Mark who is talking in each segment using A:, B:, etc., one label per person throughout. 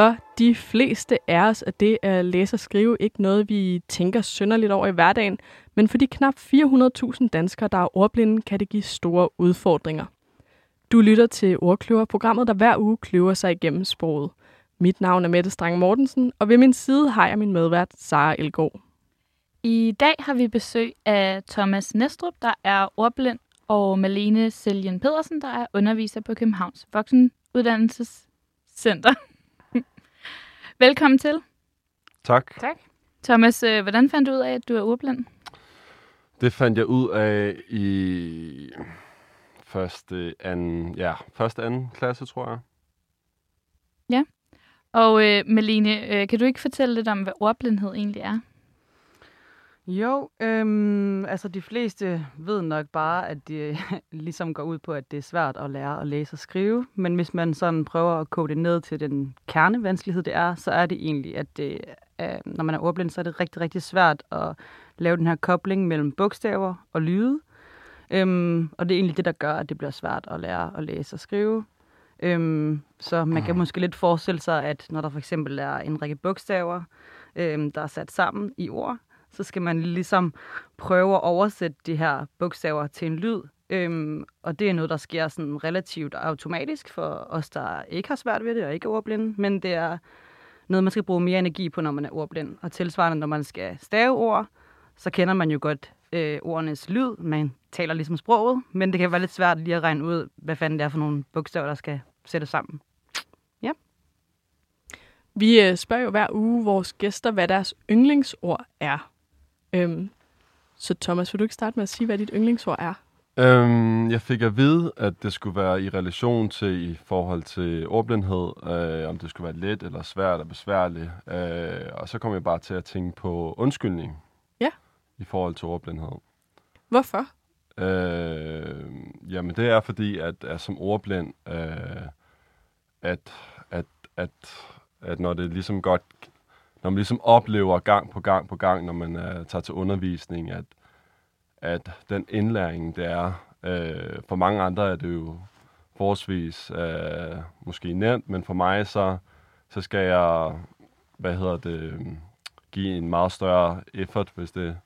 A: For de fleste af os er det at læse og skrive ikke noget, vi tænker synderligt over i hverdagen, men for de knap 400.000 danskere, der er ordblinde, kan det give store udfordringer. Du lytter til Ordkløver, programmet, der hver uge kløver sig igennem sproget. Mit navn er Mette Strang Mortensen, og ved min side har jeg min medvært, Sara Elgård.
B: I dag har vi besøg af Thomas Næstrup, der er ordblind, og Malene Seljen Pedersen, der er underviser på Københavns Voksenuddannelsescenter. Velkommen til.
C: Tak.
B: Tak. Thomas, øh, hvordan fandt du ud af, at du er ordblind?
C: Det fandt jeg ud af i første, anden, ja, første anden klasse, tror jeg.
B: Og øh, Malene, øh, kan du ikke fortælle lidt om, hvad ordblindhed egentlig er?
D: Jo, øhm, altså de fleste ved nok bare, at det ligesom går ud på, at det er svært at lære at læse og skrive. Men hvis man sådan prøver at kode det ned til den kernevanskelighed, det er, så er det egentlig, at det, øh, når man er ordblind, så er det rigtig, rigtig svært at lave den her kobling mellem bogstaver og lyde. Øhm, og det er egentlig det, der gør, at det bliver svært at lære at læse og skrive. Øhm, så man kan måske lidt forestille sig, at når der for eksempel er en række bogstaver, øhm, der er sat sammen i ord, så skal man ligesom prøve at oversætte de her bogstaver til en lyd. Øhm, og det er noget, der sker sådan relativt automatisk for os, der ikke har svært ved det og ikke er ordblinde, men det er noget, man skal bruge mere energi på, når man er ordblind. Og tilsvarende, når man skal stave ord, så kender man jo godt øh, ordenes lyd. Man taler ligesom sproget, men det kan være lidt svært lige at regne ud, hvad fanden det er for nogle bogstaver, der skal sættes sammen. Ja.
A: Vi øh, spørger jo hver uge vores gæster, hvad deres yndlingsord er. Øhm, så Thomas, vil du ikke starte med at sige, hvad dit yndlingsord er?
C: Øhm, jeg fik at vide, at det skulle være i relation til i forhold til ordblindhed, øh, om det skulle være let eller svært eller besværligt. Øh, og så kom jeg bare til at tænke på undskyldning.
A: Ja.
C: I forhold til ordblindhed.
A: Hvorfor?
C: Øh, jamen det er fordi, at, at som ordblind, øh, at, at, at, at når det ligesom godt, når man ligesom oplever gang på gang på gang, når man uh, tager til undervisning, at, at den indlæring, det er, øh, for mange andre er det jo forholdsvis øh, måske nemt, men for mig så, så skal jeg, hvad hedder det, give en meget større effort, hvis det,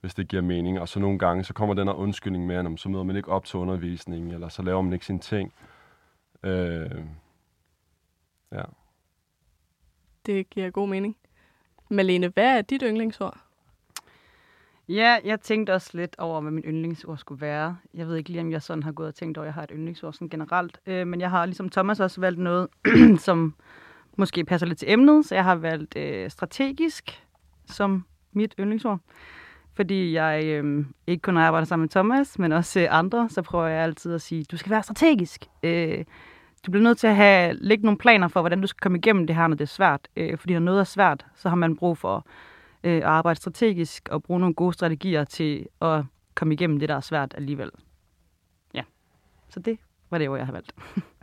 C: hvis det giver mening. Og så nogle gange, så kommer den her undskyldning med, om så møder man ikke op til undervisningen, eller så laver man ikke sine ting. Øh, ja.
A: Det giver god mening. Malene, hvad er dit yndlingsord?
D: Ja, jeg tænkte også lidt over, hvad min yndlingsord skulle være. Jeg ved ikke lige, om jeg sådan har gået og tænkt over, at jeg har et yndlingsord sådan generelt. Øh, men jeg har ligesom Thomas også valgt noget, som måske passer lidt til emnet. Så jeg har valgt øh, strategisk som mit yndlingsord. Fordi jeg øh, ikke kun arbejder sammen med Thomas, men også øh, andre, så prøver jeg altid at sige, du skal være strategisk. Øh, du bliver nødt til at have, lægge nogle planer for, hvordan du skal komme igennem det her, når det er svært. Øh, fordi når noget er svært, så har man brug for øh, at arbejde strategisk og bruge nogle gode strategier til at komme igennem det, der er svært alligevel. Ja, så det var det jeg har valgt.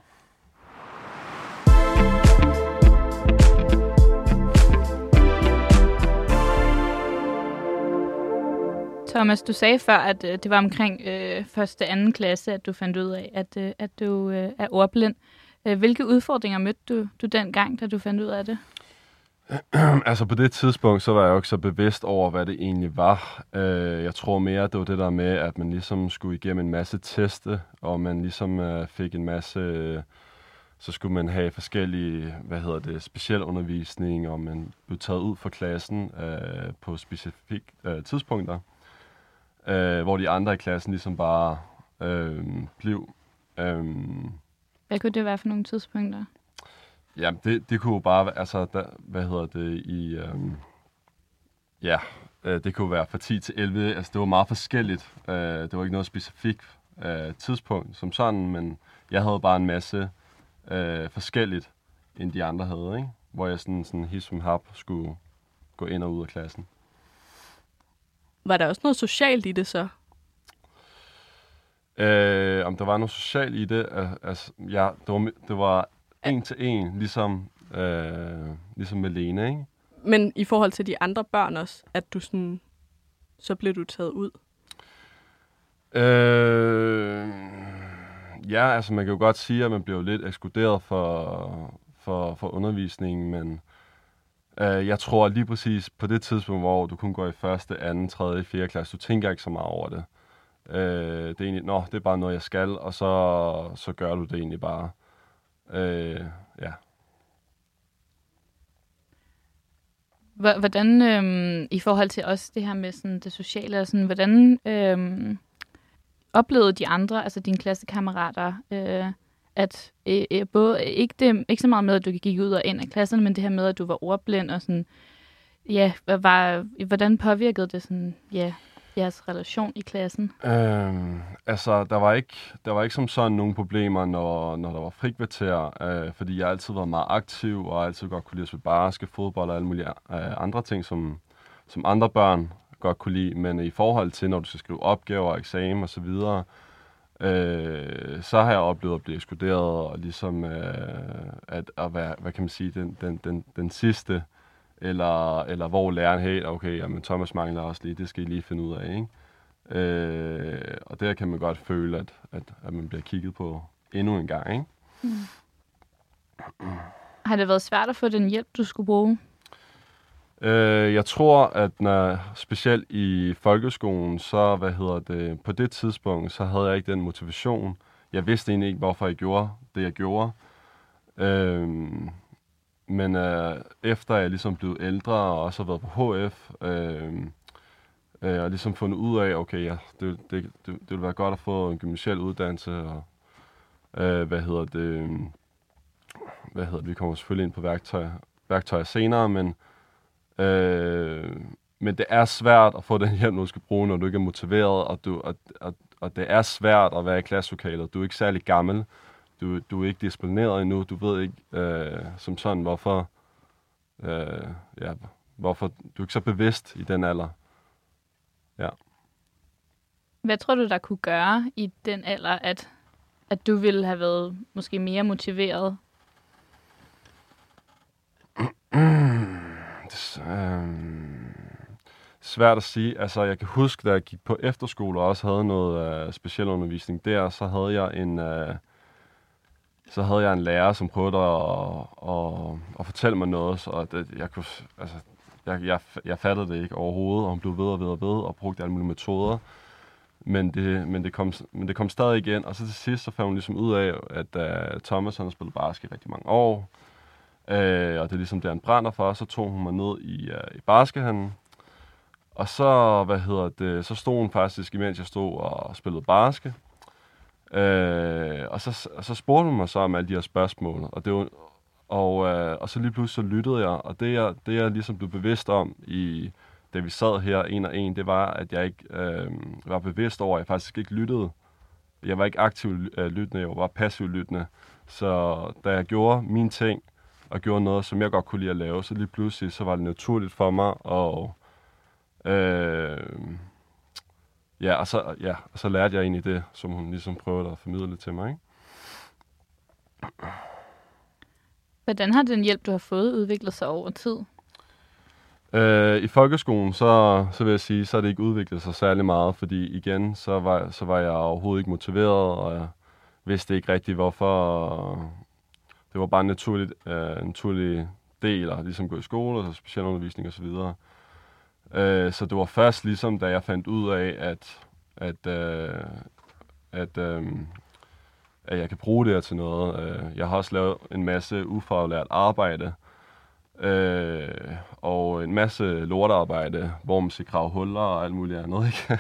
B: Thomas, du sagde før, at øh, det var omkring øh, første anden klasse, at du fandt ud af, at, øh, at du øh, er ordblind. Øh, hvilke udfordringer mødte du, du dengang, da du fandt ud af det?
C: altså på det tidspunkt, så var jeg jo ikke så bevidst over, hvad det egentlig var. Øh, jeg tror mere, det var det der med, at man ligesom skulle igennem en masse teste, og man ligesom øh, fik en masse... Øh, så skulle man have forskellige, hvad hedder det, specialundervisning, og man blev taget ud fra klassen øh, på specifikke øh, tidspunkter, øh, hvor de andre i klassen ligesom bare øh, blev. Øh,
B: Hvad kunne det være for nogle tidspunkter?
C: Ja, det, det kunne jo bare være, altså, der, hvad hedder det, i, øhm, ja, øh, det kunne være fra 10 til 11, altså det var meget forskelligt. Øh, det var ikke noget specifikt øh, tidspunkt som sådan, men jeg havde bare en masse øh, forskelligt, end de andre havde, ikke? Hvor jeg sådan, sådan som hap skulle gå ind og ud af klassen.
A: Var der også noget socialt i det så?
C: Øh, om der var noget socialt i det, altså, ja, det var, det var en til en, ligesom, øh, ligesom med Lene, ikke?
A: Men i forhold til de andre børn også, at du sådan, så blev du taget ud?
C: Øh, ja, altså man kan jo godt sige, at man bliver lidt ekskluderet for, for, for undervisningen, men øh, jeg tror lige præcis på det tidspunkt, hvor du kun går i første, anden, tredje, fjerde klasse, du tænker ikke så meget over det. Øh, det er egentlig, nå, det er bare noget, jeg skal, og så, så gør du det egentlig bare. Øh, ja.
B: Hvordan, øhm, i forhold til også det her med sådan, det sociale, sådan, hvordan øhm, oplevede de andre, altså dine klassekammerater, øh, at øh, øh både, øh, ikke, det, ikke så meget med, at du gik ud og ind af klasserne, men det her med, at du var ordblind og sådan, ja, var, hvordan påvirkede det sådan, ja, jeres relation i klassen?
C: Øhm, altså, der var, ikke, der var ikke som sådan nogle problemer, når, når der var frikvarter, øh, fordi jeg altid var meget aktiv, og altid godt kunne lide at spille barske, fodbold og alle mulige øh, andre ting, som, som andre børn godt kunne lide. Men i forhold til, når du skal skrive opgaver, eksamen videre øh, så har jeg oplevet at blive ekskluderet, og ligesom øh, at, at være, hvad kan man sige, den, den, den, den sidste, eller, eller hvor læreren, hey, okay, jamen Thomas mangler også lige, det skal I lige finde ud af, ikke? Øh, og der kan man godt føle, at, at, at man bliver kigget på endnu en gang, ikke? Mm.
B: Har det været svært at få den hjælp, du skulle bruge?
C: Øh, jeg tror, at når, specielt i folkeskolen, så hvad hedder det, på det tidspunkt, så havde jeg ikke den motivation. Jeg vidste egentlig ikke, hvorfor jeg gjorde det, jeg gjorde. Øh, men øh, efter jeg ligesom blev ældre og også har været på HF, øh, øh, og ligesom fundet ud af, okay, ja, det, det, det, det ville være godt at få en gymnasial uddannelse, og øh, hvad hedder det, hvad hedder det, vi kommer selvfølgelig ind på værktøj, værktøjer senere, men øh, men det er svært at få den hjælp, du skal bruge, når du ikke er motiveret, og, du, og, og, og det er svært at være i klasselokalet. Du er ikke særlig gammel, du, du er ikke disciplineret endnu, du ved ikke øh, som sådan, hvorfor, øh, ja, hvorfor du er ikke så bevidst i den alder. Ja.
B: Hvad tror du, der kunne gøre i den alder, at, at du ville have været måske mere motiveret?
C: det, øh, svært at sige. Altså, jeg kan huske, da jeg gik på efterskole og også havde noget øh, speciel undervisning der, så havde jeg en... Øh, så havde jeg en lærer, som prøvede at, at, at fortælle mig noget, så det, jeg, kunne, altså, jeg, jeg, jeg fattede det ikke overhovedet, og hun blev ved og ved og ved, og brugte alle mulige metoder. Men det, men, det kom, men det kom stadig igen, og så til sidst, så fandt hun ligesom ud af, at uh, Thomas han har spillet basket i rigtig mange år, Øh, og det er ligesom der, han brænder for, så tog hun mig ned i, øh, i baskethandlen, og så, hvad hedder det, så stod hun faktisk, imens jeg stod og spillede barske. Øh, og, så, og så spurgte hun mig så om alle de her spørgsmål, og, det var, og, øh, og så lige pludselig så lyttede jeg, og det jeg, det jeg ligesom blev bevidst om, i, da vi sad her en og en, det var, at jeg ikke øh, var bevidst over, at jeg faktisk ikke lyttede. Jeg var ikke aktiv øh, lyttende, jeg var bare passiv lyttende. Så da jeg gjorde mine ting, og gjorde noget, som jeg godt kunne lide at lave, så lige pludselig, så var det naturligt for mig at øh, ja, og så, ja, og så lærte jeg egentlig det, som hun ligesom prøvede at formidle til mig. Ikke?
B: Hvordan har den hjælp, du har fået, udviklet sig over tid?
C: Øh, I folkeskolen, så, så vil jeg sige, så har det ikke udviklet sig særlig meget, fordi igen, så var, så var jeg overhovedet ikke motiveret, og jeg vidste ikke rigtig, hvorfor. Det var bare øh, en naturlig, øh, naturlig del at ligesom gå i skole, og specialundervisning osv. Og så Øh, så det var først ligesom, da jeg fandt ud af, at, at, øh, at, øh, at jeg kan bruge det her til noget. Øh, jeg har også lavet en masse ufaglært arbejde, øh, og en masse lortarbejde, hvor man skal grave huller og alt muligt andet. Ikke?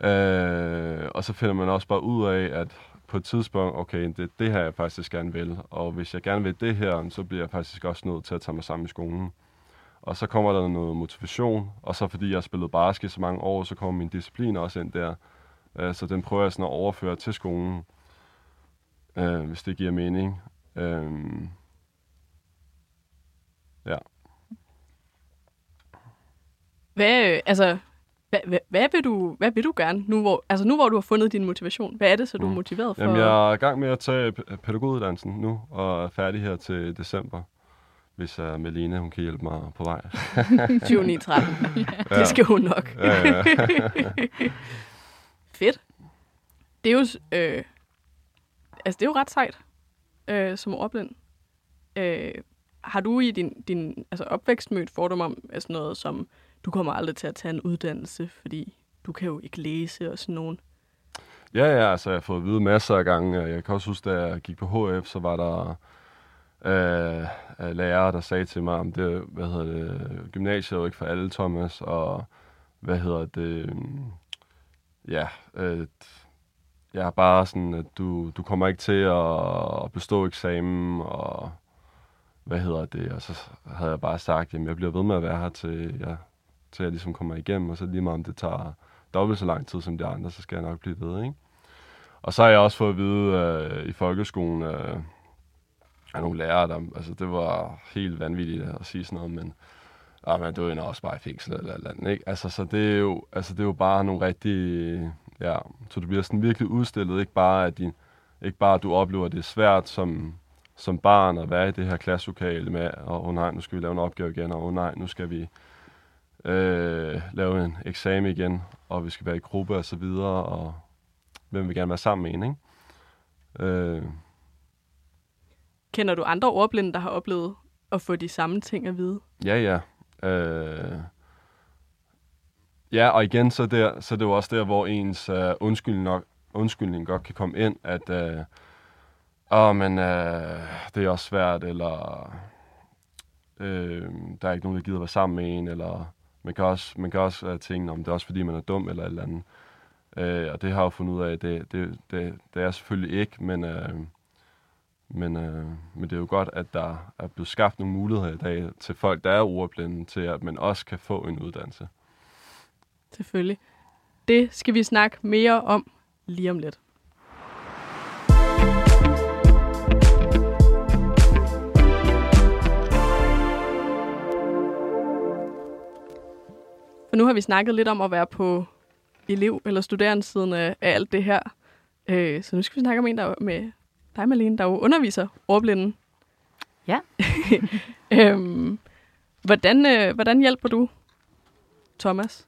C: øh, og så finder man også bare ud af, at på et tidspunkt, okay, det, det her jeg faktisk gerne vil, og hvis jeg gerne vil det her, så bliver jeg faktisk også nødt til at tage mig sammen i skolen. Og så kommer der noget motivation, og så fordi jeg har spillet basket så mange år, så kommer min disciplin også ind der. Uh, så den prøver jeg sådan at overføre til skolen, uh, hvis det giver mening. Uh, ja.
A: Hvad, altså, hvad, hvad, hvad, vil du, hvad vil du gerne, nu hvor, altså nu hvor du har fundet din motivation? Hvad er det, så du er mm. motiveret for?
C: Jamen, jeg er i gang med at tage pædagoguddannelsen nu, og er færdig her til december hvis uh, Melina hun kan hjælpe mig på vej.
A: 2913. ja. Det skal hun nok. ja, ja. Fedt. Det er jo, øh, altså det er jo ret sejt øh, som ordblind. Øh, har du i din, din altså opvækst mødt fordom om altså noget som, du kommer aldrig til at tage en uddannelse, fordi du kan jo ikke læse og sådan nogen?
C: Ja, ja, altså jeg har fået at vide masser af gange. Jeg kan også huske, da jeg gik på HF, så var der øh, øh, lærere, der sagde til mig, om det, hvad hedder det, gymnasiet er jo ikke for alle, Thomas, og hvad hedder det, øh, ja, øh, jeg er bare sådan, at du, du kommer ikke til at bestå eksamen, og hvad hedder det, og så havde jeg bare sagt, jamen jeg bliver ved med at være her til, jeg så jeg ligesom kommer igennem, og så lige meget om det tager dobbelt så lang tid som de andre, så skal jeg nok blive ved, ikke? Og så har jeg også fået at vide øh, i folkeskolen øh, af nogle lærere, der, altså det var helt vanvittigt at sige sådan noget, men ah, men du er også bare i fængsel eller eller andet, ikke? Altså, så det er jo, altså, det er jo bare nogle rigtige, ja, så du bliver sådan virkelig udstillet, ikke bare at din, ikke bare at du oplever, at det er svært som, som barn at være i det her klasselokale med, og oh, nej, nu skal vi lave en opgave igen, og oh, nej, nu skal vi øh, lave en eksamen igen, og vi skal være i gruppe og så videre, og hvem vil gerne være sammen med en, ikke? Øh.
A: Kender du andre ordblinde, der har oplevet at få de samme ting at vide?
C: Ja, ja. Øh. Ja, og igen, så, der, så det er det jo også der, hvor ens uh, undskyldning, nok, undskyldning godt kan komme ind, at uh, åh, men uh, det er også svært, eller uh, der er ikke nogen, der gider være sammen med en, eller man kan også, man kan også uh, tænke, om det er også fordi, man er dum, eller et eller andet. Øh, og det har jeg jo fundet ud af, det, det, det, det er selvfølgelig ikke, men, øh, men, øh, men det er jo godt, at der er blevet skabt nogle muligheder i dag til folk, der er ordblinde, til at man også kan få en uddannelse.
A: Selvfølgelig. Det skal vi snakke mere om lige om lidt. For nu har vi snakket lidt om at være på elev- eller studerende-siden af, af alt det her. Øh, så nu skal vi snakke om en, der er med dig, Malene, der jo underviser ordblinde.
D: Ja.
A: øhm, hvordan, øh, hvordan hjælper du Thomas?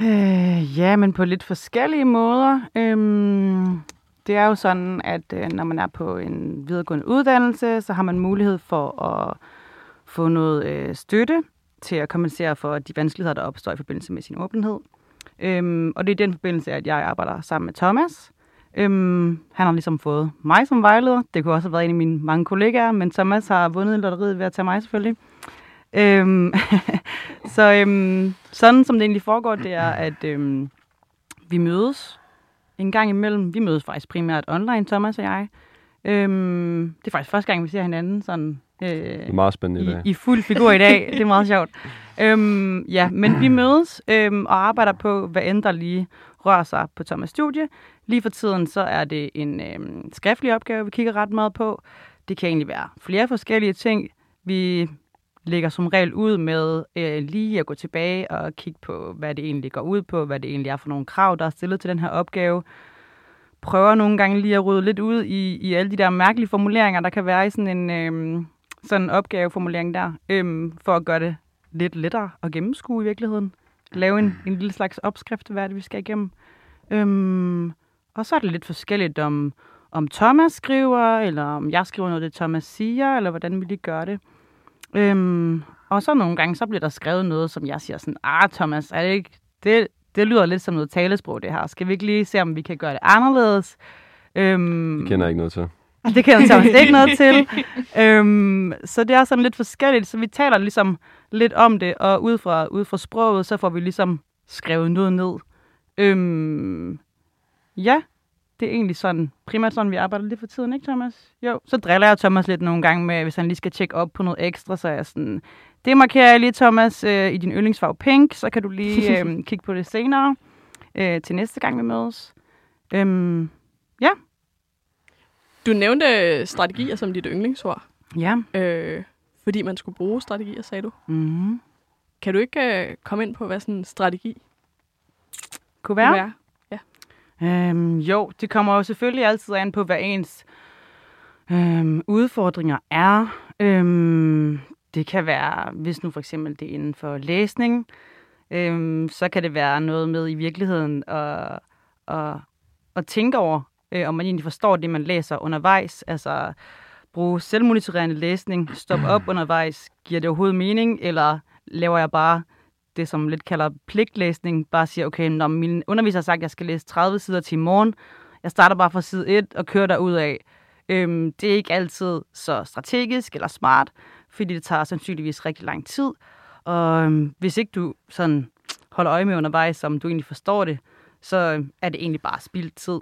D: Øh, ja, men på lidt forskellige måder. Øhm, det er jo sådan, at øh, når man er på en videregående uddannelse, så har man mulighed for at få noget øh, støtte til at kompensere for de vanskeligheder, der opstår i forbindelse med sin åbenhed. Øhm, og det er i den forbindelse, at jeg arbejder sammen med Thomas. Øhm, han har ligesom fået mig som vejleder. Det kunne også have været en af mine mange kollegaer, men Thomas har vundet lotteriet ved at tage mig selvfølgelig. Øhm, så øhm, sådan som det egentlig foregår, det er, at øhm, vi mødes en gang imellem. Vi mødes faktisk primært online, Thomas og jeg. Øhm, det er faktisk første gang, vi ser hinanden sådan
C: øh, det er meget spændende i,
D: i dag. I fuld figur i dag. det er meget sjovt. Øhm, ja, men vi mødes øhm, og arbejder på, hvad end der lige rører sig på Thomas' studie. Lige for tiden, så er det en øhm, skriftlig opgave, vi kigger ret meget på. Det kan egentlig være flere forskellige ting. Vi lægger som regel ud med øh, lige at gå tilbage og kigge på, hvad det egentlig går ud på, hvad det egentlig er for nogle krav, der er stillet til den her opgave. Prøver nogle gange lige at rydde lidt ud i, i alle de der mærkelige formuleringer, der kan være i sådan en øh, sådan en opgaveformulering der, øhm, for at gøre det lidt lettere at gennemskue i virkeligheden. Lave en, en lille slags opskrift, hvad det, vi skal igennem. Øhm, og så er det lidt forskelligt, om, om Thomas skriver, eller om jeg skriver noget, det Thomas siger, eller hvordan vi lige gør det. Øhm, og så nogle gange, så bliver der skrevet noget, som jeg siger sådan, ah Thomas, er det ikke, det, det lyder lidt som noget talesprog det her. Skal vi ikke lige se, om vi kan gøre det anderledes?
C: Øhm, det kender jeg ikke noget til.
D: Det kender Thomas ikke noget til. Øhm, så det er sådan lidt forskelligt, så vi taler ligesom lidt om det, og ud fra, ud fra sproget, så får vi ligesom skrevet noget ned. Øhm, ja, det er egentlig sådan, primært sådan, vi arbejder lidt for tiden, ikke Thomas? Jo, så driller jeg Thomas lidt nogle gange med, hvis han lige skal tjekke op på noget ekstra, så er jeg sådan, det markerer jeg lige, Thomas, øh, i din yndlingsfarve pink, så kan du lige øh, kigge på det senere, øh, til næste gang vi mødes. Øhm.
A: Du nævnte strategier som dit yndlingsord.
D: Ja.
A: Øh, fordi man skulle bruge strategier, sagde du.
D: Mm-hmm.
A: Kan du ikke øh, komme ind på, hvad sådan en strategi
D: kunne være?
A: Kunne være?
D: Øhm, jo, det kommer jo selvfølgelig altid an på, hvad ens øhm, udfordringer er. Øhm, det kan være, hvis nu for eksempel det er inden for læsning, øhm, så kan det være noget med i virkeligheden at, at, at tænke over, øh, om man egentlig forstår det, man læser undervejs. Altså bruge selvmonitorerende læsning, stoppe op undervejs, giver det overhovedet mening, eller laver jeg bare det, som lidt kalder pligtlæsning, bare siger, okay, når min underviser har sagt, at jeg skal læse 30 sider til i morgen, jeg starter bare fra side 1 og kører derud af. Øhm, det er ikke altid så strategisk eller smart, fordi det tager sandsynligvis rigtig lang tid. Og øhm, hvis ikke du sådan holder øje med undervejs, som du egentlig forstår det, så er det egentlig bare spildt tid.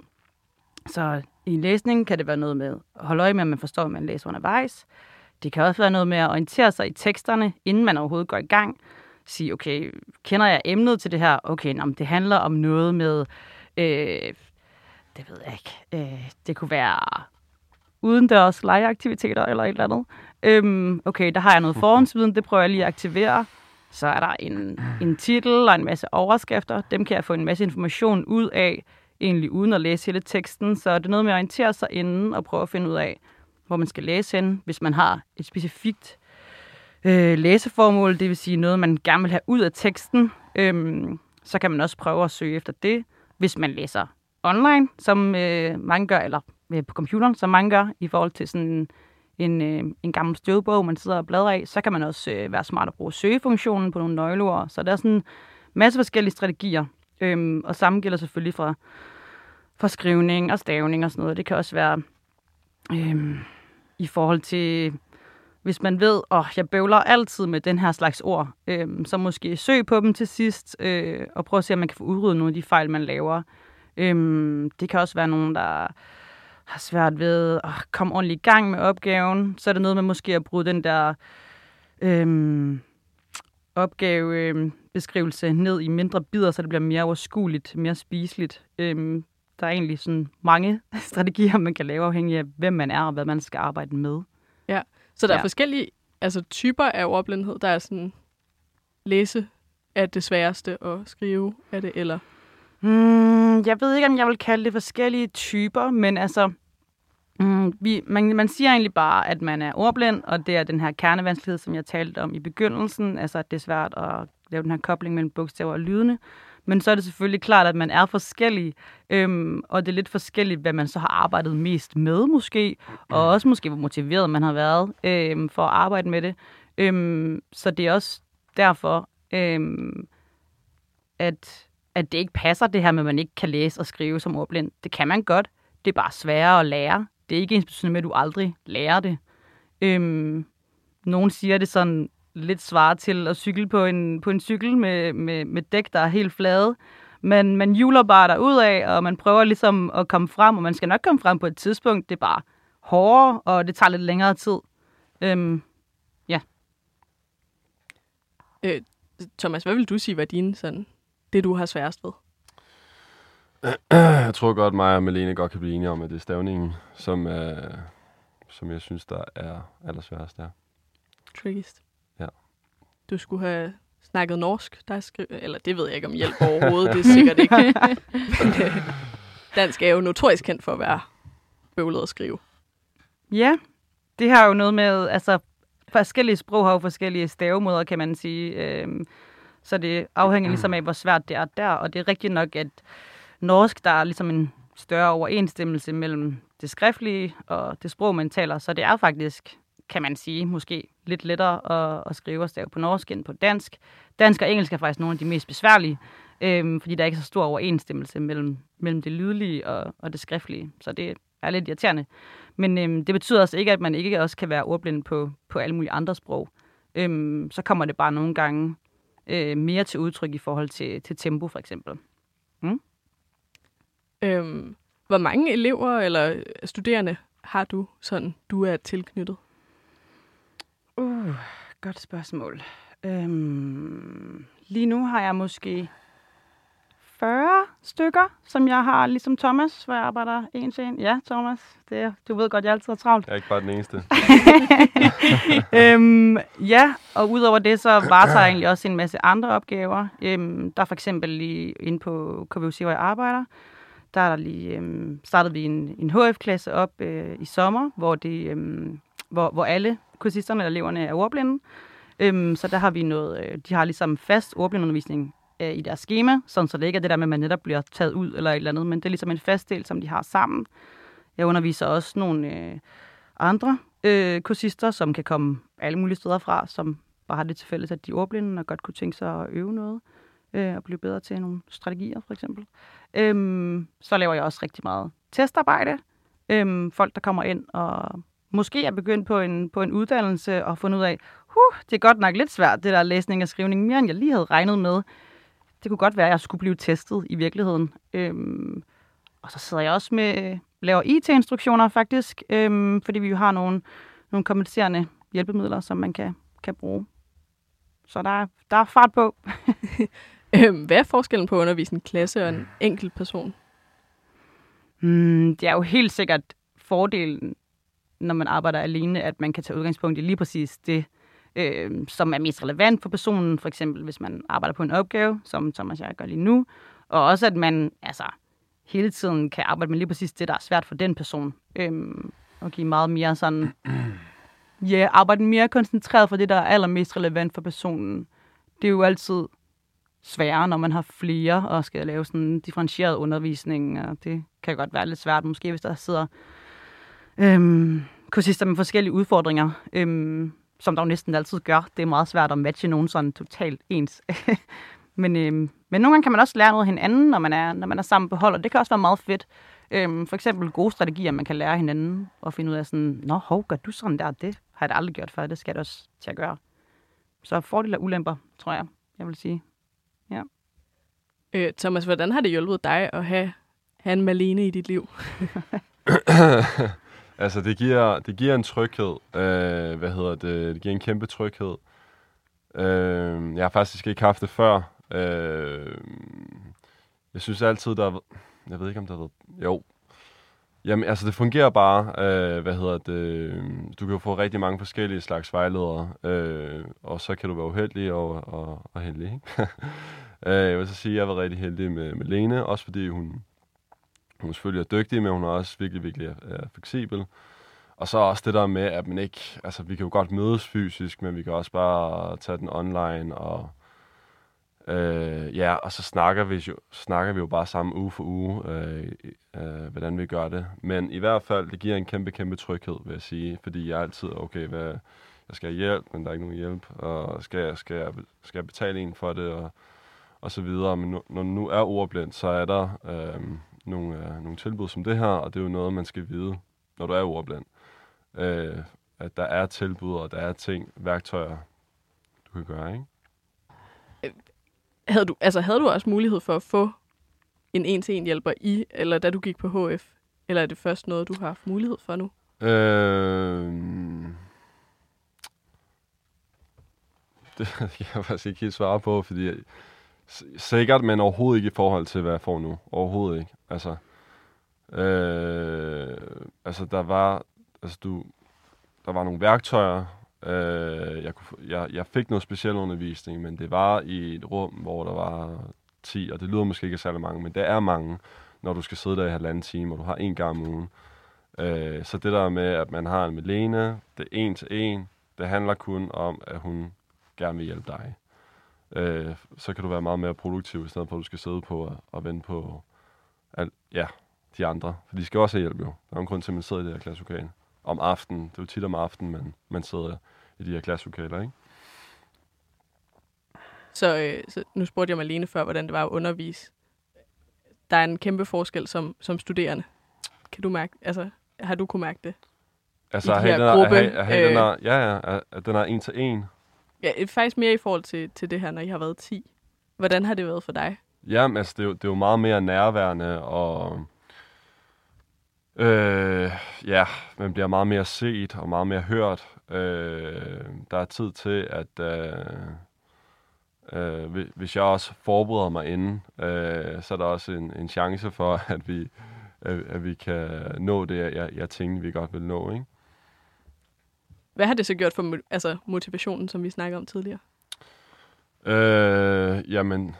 D: Så i læsning kan det være noget med at holde øje med, at man forstår, hvad man læser undervejs. Det kan også være noget med at orientere sig i teksterne, inden man overhovedet går i gang. Sige, okay, kender jeg emnet til det her? Okay, nå, det handler om noget med, øh, det ved jeg ikke, øh, det kunne være udendørs legeaktiviteter eller et eller andet. Øhm, okay, der har jeg noget forhåndsviden, det prøver jeg lige at aktivere. Så er der en, en titel og en masse overskrifter. Dem kan jeg få en masse information ud af, egentlig uden at læse hele teksten. Så det er noget med at orientere sig inden og prøve at finde ud af, hvor man skal læse hen, hvis man har et specifikt øh, læseformål, det vil sige noget, man gerne vil have ud af teksten. Øhm, så kan man også prøve at søge efter det. Hvis man læser online, som øh, mange gør, eller øh, på computeren, som mange gør, i forhold til sådan en, en, øh, en gammel støvbog, man sidder og bladrer af, så kan man også øh, være smart at bruge søgefunktionen på nogle nøgleord. Så der er sådan en masse forskellige strategier. Øhm, og samme gælder selvfølgelig fra, for skrivning og stavning og sådan noget. Det kan også være øhm, i forhold til, hvis man ved, at oh, jeg bøvler altid med den her slags ord, øhm, så måske søg på dem til sidst, øh, og prøv at se, om man kan få udryddet nogle af de fejl, man laver. Øhm, det kan også være nogen, der har svært ved at komme ordentligt i gang med opgaven. Så er det noget med måske at bruge den der øhm, opgavebeskrivelse ned i mindre bidder, så det bliver mere overskueligt, mere spiseligt. Øhm, der er egentlig sådan mange strategier, man kan lave afhængig af, hvem man er og hvad man skal arbejde med.
A: Ja, så der ja.
D: Ja.
A: er forskellige altså, typer af ordblindhed. Der er sådan læse er det sværeste og skrive er det, eller
D: Hmm, jeg ved ikke, om jeg vil kalde det forskellige typer, men altså, mm, vi, man, man siger egentlig bare, at man er ordblind, og det er den her kernevanskelighed, som jeg talte om i begyndelsen, altså at det er svært at lave den her kobling mellem bogstaver og lydene. Men så er det selvfølgelig klart, at man er forskellig, øhm, og det er lidt forskelligt, hvad man så har arbejdet mest med måske, og også måske, hvor motiveret man har været øhm, for at arbejde med det. Øhm, så det er også derfor, øhm, at at det ikke passer det her med, at man ikke kan læse og skrive som ordblind. Det kan man godt. Det er bare sværere at lære. Det er ikke ens med, at du aldrig lærer det. Øhm, nogen siger det sådan lidt svarer til at cykle på en, på en cykel med, med, med dæk, der er helt flade. Men man hjuler bare derud af, og man prøver ligesom at komme frem, og man skal nok komme frem på et tidspunkt. Det er bare hårdere, og det tager lidt længere tid. Øhm,
A: øh, Thomas, hvad vil du sige var din sådan, det du har sværest ved?
C: Jeg tror godt, mig og Malene godt kan blive enige om, at det er stavningen, som, øh, som jeg synes, der er allersværest der.
A: Trickiest.
C: Ja.
A: Du skulle have snakket norsk, der skrev, eller det ved jeg ikke om hjælp overhovedet, det er sikkert ikke. Men, øh, dansk er jo notorisk kendt for at være bøvlet at skrive.
D: Ja, det har jo noget med, altså forskellige sprog har jo forskellige stavemåder, kan man sige. Øhm, så det afhænger ligesom af, hvor svært det er der. Og det er rigtigt nok, at norsk, der er ligesom en større overensstemmelse mellem det skriftlige og det sprog, man taler. Så det er faktisk, kan man sige, måske lidt lettere at, at skrive og stave på norsk end på dansk. Dansk og engelsk er faktisk nogle af de mest besværlige, øhm, fordi der er ikke så stor overensstemmelse mellem, mellem det lydlige og, og det skriftlige. Så det er lidt irriterende. Men øhm, det betyder altså ikke, at man ikke også kan være ordblind på, på alle mulige andre sprog. Øhm, så kommer det bare nogle gange øh, mere til udtryk i forhold til, til tempo, for eksempel.
A: Øhm, hvor mange elever eller studerende har du, sådan du er tilknyttet?
D: Uh, godt spørgsmål. Øhm, lige nu har jeg måske 40 stykker, som jeg har, ligesom Thomas, hvor jeg arbejder en til en. Ja, Thomas, det, er- du ved godt, jeg altid har travlt.
C: Jeg er ikke bare den eneste.
D: øhm, ja, og udover det, så varetager jeg egentlig også en masse andre opgaver. Øhm, der er for eksempel lige inde på KVUC, hvor jeg arbejder, der er der lige, øhm, startede vi en, en HF-klasse op øh, i sommer, hvor, det, øhm, hvor, hvor alle kursisterne eller eleverne er ordblinde. Øhm, så der har vi noget, øh, de har ligesom fast ordblindeundervisning øh, i deres schema, sådan så det ikke er det der med, at man netop bliver taget ud eller et eller andet, men det er ligesom en fast del, som de har sammen. Jeg underviser også nogle øh, andre øh, kursister, som kan komme alle mulige steder fra, som bare har det til fælles, at de er ordblinde og godt kunne tænke sig at øve noget øh, øh, og blive bedre til nogle strategier, for eksempel. Øhm, så laver jeg også rigtig meget testarbejde. Øhm, folk, der kommer ind og måske er begyndt på en, på en uddannelse og fundet ud af, huh, det er godt nok lidt svært, det der læsning og skrivning, mere end jeg lige havde regnet med. Det kunne godt være, at jeg skulle blive testet i virkeligheden. Øhm, og så sidder jeg også med, laver IT-instruktioner faktisk, øhm, fordi vi jo har nogle, nogle kompenserende hjælpemidler, som man kan, kan bruge. Så der, er- der er fart på.
A: Øhm, Hvad er forskellen på at undervise en klasse og en enkelt person?
D: Mm, det er jo helt sikkert fordelen, når man arbejder alene, at man kan tage udgangspunkt i lige præcis det, øh, som er mest relevant for personen. For eksempel, hvis man arbejder på en opgave, som Thomas og jeg gør lige nu. Og også, at man altså, hele tiden kan arbejde med lige præcis det, der er svært for den person. Øh, og give meget mere sådan... Ja, arbejde mere koncentreret for det, der er allermest relevant for personen. Det er jo altid sværere, når man har flere og skal lave sådan en differentieret undervisning. Og det kan godt være lidt svært, måske hvis der sidder øhm, kursister med forskellige udfordringer, øhm, som der jo næsten altid gør. Det er meget svært at matche nogen sådan totalt ens. men, øhm, men nogle gange kan man også lære noget af hinanden, når man er, når man er sammen på hold, og det kan også være meget fedt. Øhm, for eksempel gode strategier, man kan lære hinanden og finde ud af sådan, Nå, hov, gør du sådan der? Det har jeg da aldrig gjort før, det skal jeg da også til at gøre. Så fordele og ulemper, tror jeg, jeg vil sige.
A: Øh, Thomas, hvordan har det hjulpet dig at have, have en Malene i dit liv?
C: Altså, det giver, det giver en tryghed. Øh, hvad hedder det? Det giver en kæmpe tryghed. Øh, jeg har faktisk ikke haft det før. Øh, jeg synes altid, der er... Jeg ved ikke, om der har været... Jo. Jamen, altså, det fungerer bare. Øh, hvad hedder det? Du kan jo få rigtig mange forskellige slags vejledere. Øh, og så kan du være uheldig og, og, og heldig, ikke? øh, jeg vil så sige, at jeg var rigtig heldig med, med Lene. Også fordi hun hun selvfølgelig er dygtig, men hun er også virkelig, virkelig er fleksibel. Og så også det der med, at man ikke, altså vi kan jo godt mødes fysisk, men vi kan også bare tage den online, og øh, ja, og så snakker vi, jo, snakker vi jo bare sammen uge for uge, øh, øh, hvordan vi gør det. Men i hvert fald, det giver en kæmpe, kæmpe tryghed, vil jeg sige, fordi jeg er altid, okay, hvad, jeg skal have hjælp, men der er ikke nogen hjælp, og skal jeg, skal jeg, skal jeg betale en for det, og, og så videre. Men nu, når nu er ordblind, så er der øh, nogle, øh, nogle tilbud som det her, og det er jo noget, man skal vide, når du er ordblind. Øh, at der er tilbud, og der er ting, værktøjer, du kan gøre, ikke?
A: Havde du, altså, havde du også mulighed for at få en en-til-en hjælper i, eller da du gik på HF? Eller er det først noget, du har haft mulighed for nu?
C: Øh, det kan jeg faktisk ikke helt svare på, fordi sikkert, men overhovedet ikke i forhold til, hvad jeg får nu. Overhovedet ikke. Altså, øh, altså der var, altså du, der var nogle værktøjer. Øh, jeg, kunne, jeg, jeg fik noget speciel undervisning, men det var i et rum, hvor der var 10, og det lyder måske ikke særlig mange, men det er mange, når du skal sidde der i halvanden time, og du har en gang om ugen. Øh, så det der med, at man har en Melene, det er en til en, det handler kun om, at hun gerne vil hjælpe dig. Øh, så kan du være meget mere produktiv, i stedet for at du skal sidde på og, og vente på al, ja, de andre. For de skal også have hjælp jo. Der er en grund til, at man sidder i det her klasselokale. Om aftenen. Det er jo tit om aftenen, man, man sidder i de her klasselokaler, ikke?
A: Så, øh, så nu spurgte jeg mig alene før, hvordan det var at undervise. Der er en kæmpe forskel som, som studerende. Kan du mærke, altså, har du kunne mærke det?
C: Altså,
A: I
C: den, her,
A: gruppe,
C: have, have den
A: øh,
C: her, ja, ja, at den er en til en.
A: Ja, øh, faktisk mere i forhold til, til det her, når I har været 10. Hvordan har det været for dig?
C: Jamen, altså, det er, jo, det er jo meget mere nærværende, og øh, ja, man bliver meget mere set og meget mere hørt. Øh, der er tid til, at øh, øh, hvis jeg også forbereder mig inden, øh, så er der også en, en chance for, at vi, at, at vi kan nå det, jeg, jeg tænkte, vi godt vil nå. Ikke?
A: Hvad har det så gjort for altså, motivationen, som vi snakkede om tidligere?
C: Øh, jamen,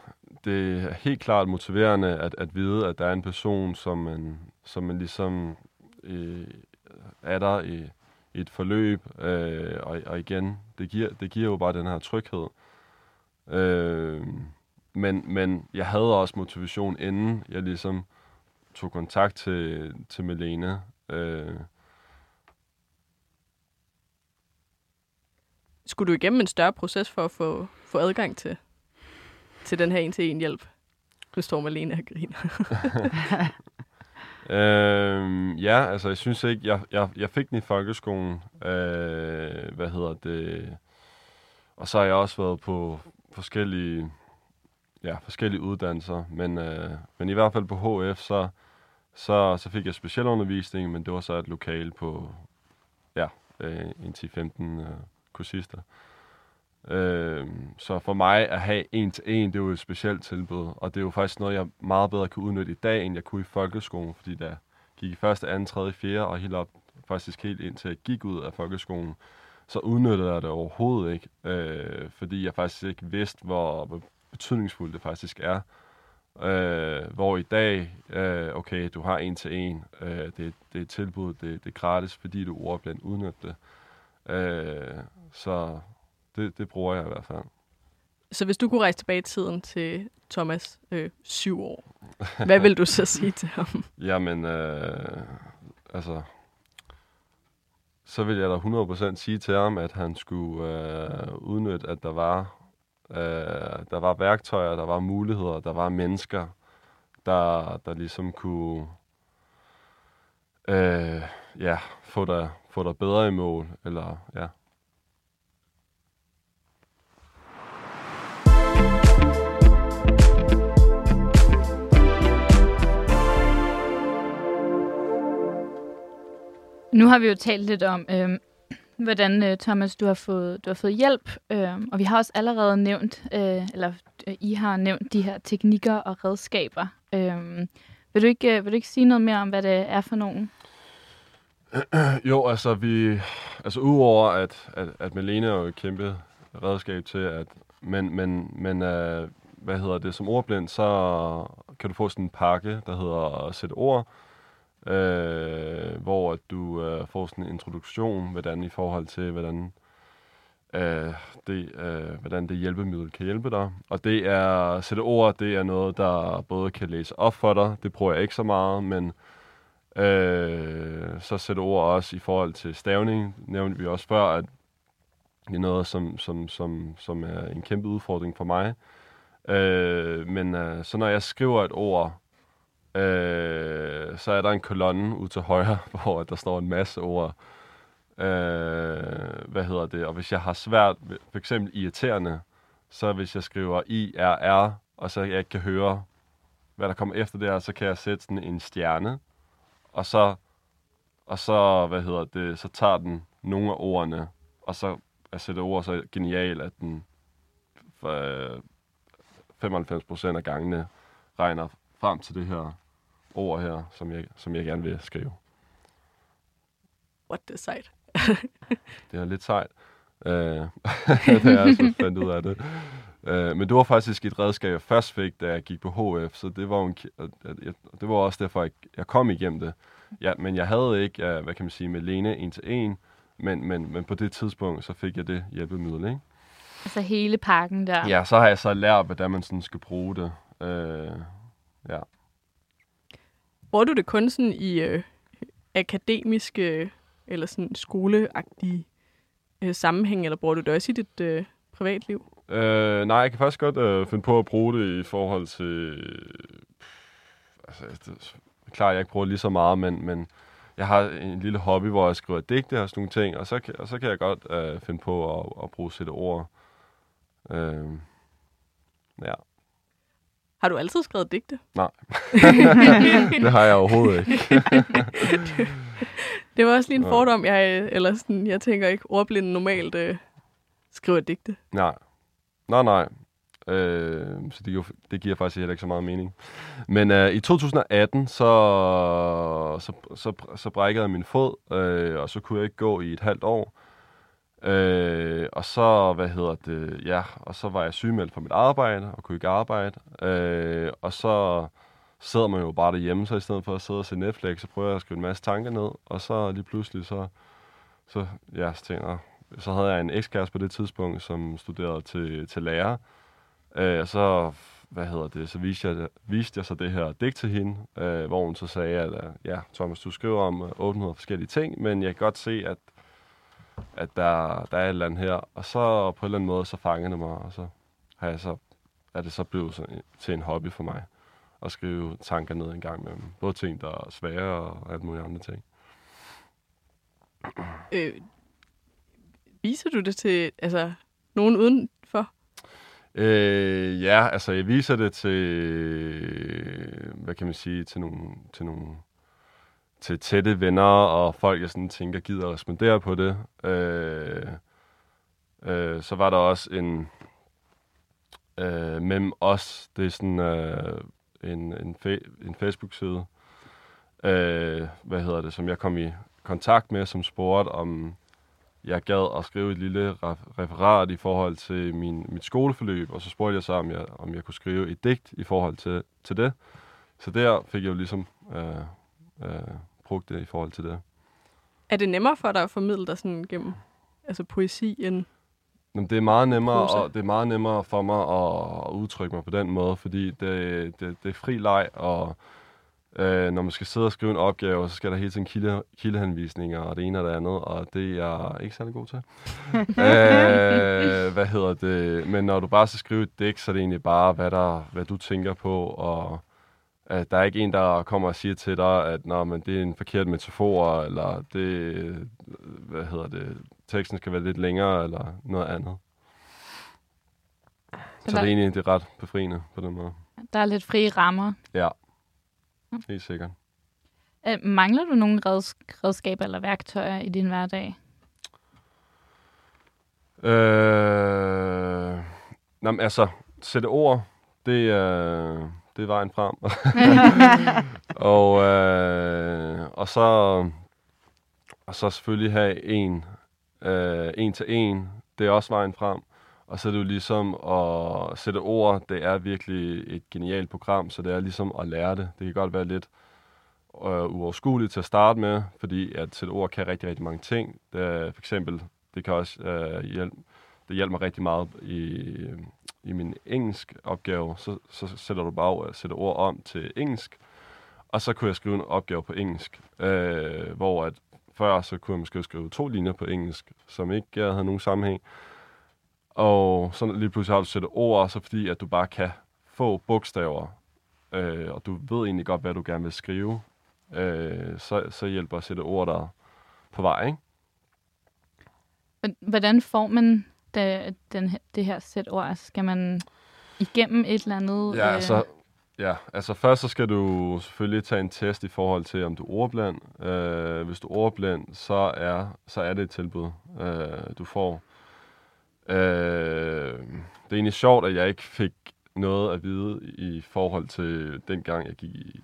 C: det er helt klart motiverende at, at vide, at der er en person, som man, som man ligesom øh, er der i, i et forløb. Øh, og, og igen, det giver, det giver jo bare den her tryghed. Øh, men, men jeg havde også motivation, inden jeg ligesom tog kontakt til, til Melene. Øh,
A: skulle du igennem en større proces for at få, få adgang til, til den her en-til-en hjælp? Nu står Malene og griner.
C: Øhm, ja, altså jeg synes ikke, jeg, jeg, jeg fik den i folkeskolen. Øh, hvad hedder det? Og så har jeg også været på forskellige, ja, forskellige uddannelser. Men, øh, men i hvert fald på HF, så, så, så fik jeg specialundervisning, men det var så et lokal på ja, øh, en 10-15 øh, kursister. Øh, så for mig at have en til en, det er jo et specielt tilbud, og det er jo faktisk noget, jeg meget bedre kan udnytte i dag, end jeg kunne i folkeskolen, fordi da jeg gik i første, anden, tredje, fjerde, og helt op, faktisk helt indtil jeg gik ud af folkeskolen, så udnyttede jeg det overhovedet ikke, øh, fordi jeg faktisk ikke vidste, hvor, hvor betydningsfuldt det faktisk er. Øh, hvor i dag, øh, okay, du har en til en, øh, det, det er et tilbud, det, det er gratis, fordi du er ordblind, udnytte det. Øh, så det, det bruger jeg i hvert fald.
A: Så hvis du kunne rejse tilbage i tiden til Thomas øh, syv år, hvad vil du så sige til ham?
C: Jamen, øh, altså, så vil jeg da 100% sige til ham, at han skulle øh, udnytte, at der var, øh, der var værktøjer, der var muligheder, der var mennesker, der, der ligesom kunne øh, ja, få dig, få dig bedre i mål, eller ja.
B: Nu har vi jo talt lidt om, øhm, øh, hvordan Thomas, du har fået du har fået hjælp, øh, og vi har også allerede nævnt, øh, eller øh, I har nævnt de her teknikker og redskaber. Øh, vil du ikke øh, vil du ikke sige noget mere om, hvad det er for nogen?
C: Jo, altså vi, altså udover at, at, at Melene er jo et kæmpe redskab til, at, men, men, men øh, hvad hedder det, som ordblind, så kan du få sådan en pakke, der hedder Sæt ord, øh, hvor at du øh, får sådan en introduktion, hvordan i forhold til, hvordan øh, det, øh, hvordan det hjælpemiddel kan hjælpe dig. Og det er, sætte ord, det er noget, der både kan læse op for dig, det bruger jeg ikke så meget, men øh, så sætte ord også i forhold til stavning, nævnte vi også før, at det er noget, som, som, som, som er en kæmpe udfordring for mig. Øh, men øh, så når jeg skriver et ord, øh, så er der en kolonne ud til højre, hvor der står en masse ord. Øh, hvad hedder det? Og hvis jeg har svært, for eksempel irriterende, så hvis jeg skriver IRR, og så jeg ikke kan høre, hvad der kommer efter det så kan jeg sætte sådan en stjerne, og så, og så, hvad hedder det, så tager den nogle af ordene, og så er sætte ord så genial, at den for, øh, 95% af gangene regner frem til det her ord her, som jeg, som jeg gerne vil skrive.
A: What the sejt.
C: det er lidt sejt. Uh, det er jeg så fandt ud af det. Uh, men det var faktisk et redskab, jeg først fik, da jeg gik på HF, så det var, en, det var også derfor, jeg, jeg kom igennem det. Ja, men jeg havde ikke, uh, hvad kan man sige, med Lene en til en, men, men, men på det tidspunkt, så fik jeg det hjælpemiddel, ikke?
B: Altså hele pakken der?
C: Ja, så har jeg så lært, hvordan man sådan skal bruge det. Uh, ja.
A: Bruger du det kun sådan i øh, akademiske eller sådan skoleagtige øh, sammenhæng, eller bruger du det også i dit øh, privatliv?
C: Øh, nej, jeg kan faktisk godt øh, finde på at bruge det i forhold til... Altså, det er klart, jeg ikke bruger lige så meget, men, men jeg har en lille hobby, hvor jeg skriver digte og sådan nogle ting, og så og så kan jeg godt øh, finde på at, at bruge sætte ord. Øh, ja.
A: Har du altid skrevet digte?
C: Nej, det har jeg overhovedet ikke.
A: det var også lige en fordom, jeg, eller sådan, jeg tænker ikke, ordblinde normalt øh, skriver digte.
C: Nej, nej, nej. Øh, så det, det giver faktisk heller ikke så meget mening. Men øh, i 2018, så, så, så, så brækkede jeg min fod, øh, og så kunne jeg ikke gå i et halvt år. Øh, og så, hvad hedder det, ja, og så var jeg sygemeldt fra mit arbejde, og kunne ikke arbejde. Øh, og så sidder man jo bare derhjemme, så i stedet for at sidde og se Netflix, så prøver jeg at skrive en masse tanker ned, og så lige pludselig, så, så, ja, så tænker så havde jeg en ekskæreste på det tidspunkt, som studerede til, til lærer. Øh, og så, hvad hedder det, så viste jeg, viste jeg så det her digt til hende, øh, hvor hun så sagde, at ja, Thomas, du skriver om øh, 800 forskellige ting, men jeg kan godt se, at at der, der er et eller andet her. Og så på en eller anden måde, så fangede det mig, og så har jeg så, er det så blevet sådan, til en hobby for mig at skrive tanker ned en gang med Både ting, der er svære og alt muligt andre ting.
A: Øh, viser du det til altså, nogen udenfor?
C: Øh, ja, altså jeg viser det til, hvad kan man sige, til nogle, til nogle til tætte venner og folk, jeg sådan tænker, gider at respondere på det. Øh, øh, så var der også en øh, mellem os, det er sådan øh, en, en, fe- en Facebook-side, øh, hvad hedder det, som jeg kom i kontakt med, som spurgte om jeg gad at skrive et lille referat i forhold til min, mit skoleforløb, og så spurgte jeg så, om jeg, om jeg kunne skrive et digt i forhold til, til det. Så der fik jeg jo ligesom øh, øh, brugt det i forhold til det.
A: Er det nemmere for dig at formidle dig sådan gennem altså poesi end
C: Jamen, det er meget nemmere, og det er meget nemmere for mig at udtrykke mig på den måde, fordi det, det, det er fri leg, og øh, når man skal sidde og skrive en opgave, så skal der hele tiden kilde, kildehenvisninger og det ene og det andet, og det er jeg ikke særlig god til. øh, hvad hedder det? Men når du bare skal skrive et digt, så er det egentlig bare, hvad, der, hvad du tænker på, og at der er ikke en, der kommer og siger til dig, at Nå, men det er en forkert metafor, eller det, hvad hedder det, teksten skal være lidt længere, eller noget andet. Så, så det er egentlig det er ret befriende på den måde.
B: Der er lidt frie rammer.
C: Ja, helt sikkert.
B: Æ, mangler du nogle redskaber eller værktøjer i din hverdag?
C: Øh, nå, altså, sætte ord, det, øh, det er vejen frem. og, øh, og, så, og så selvfølgelig have en, øh, en til en, det er også vejen frem. Og så er det jo ligesom at sætte ord, det er virkelig et genialt program, så det er ligesom at lære det. Det kan godt være lidt øh, uoverskueligt til at starte med, fordi at sætte ord kan rigtig, rigtig mange ting. Det for eksempel, det kan også øh, hjælpe, det hjælper mig rigtig meget i, i min engelsk opgave, så, så sætter du bare ord, sætter ord om til engelsk, og så kunne jeg skrive en opgave på engelsk, øh, hvor at før så kunne jeg måske skrive to linjer på engelsk, som ikke øh, havde nogen sammenhæng. Og så lige pludselig har du sætte ord, så fordi at du bare kan få bogstaver, øh, og du ved egentlig godt, hvad du gerne vil skrive, øh, så, så hjælper at sætte ord der på vej, ikke?
B: Hvordan får man det, den, det her sæt ord? Altså, skal man igennem et eller andet?
C: Ja, øh... altså, ja, altså først så skal du selvfølgelig tage en test i forhold til, om du er ordblind. Øh, hvis du er ordblind, så er, så er det et tilbud, øh, du får. Øh, det er egentlig sjovt, at jeg ikke fik noget at vide i forhold til dengang, jeg gik i,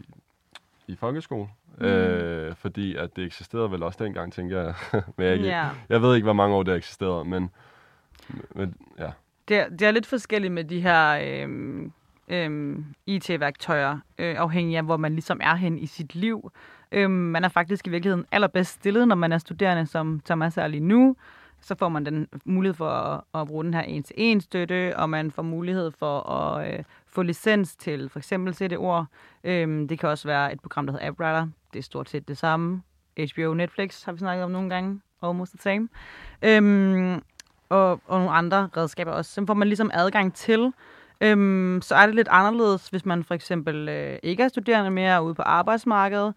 C: i folkeskole. Mm. Øh, fordi at det eksisterede vel også dengang, tænker jeg. men jeg, yeah. jeg ved ikke, hvor mange år det eksisterede, men men, ja.
D: Det er, det er lidt forskelligt med de her øhm, øhm, IT-værktøjer, øh, afhængig af, hvor man ligesom er hen i sit liv. Øhm, man er faktisk i virkeligheden allerbedst stillet, når man er studerende, som Thomas er lige nu. Så får man den mulighed for at, at bruge den her en-til-en støtte, og man får mulighed for at øh, få licens til for eksempel CD-ord. Øhm, det kan også være et program, der hedder AppWriter. Det er stort set det samme. HBO Netflix har vi snakket om nogle gange. Almost the same. Øhm, og, og nogle andre redskaber også. Dem får man ligesom adgang til. Øhm, så er det lidt anderledes, hvis man for eksempel øh, ikke er studerende mere ude på arbejdsmarkedet.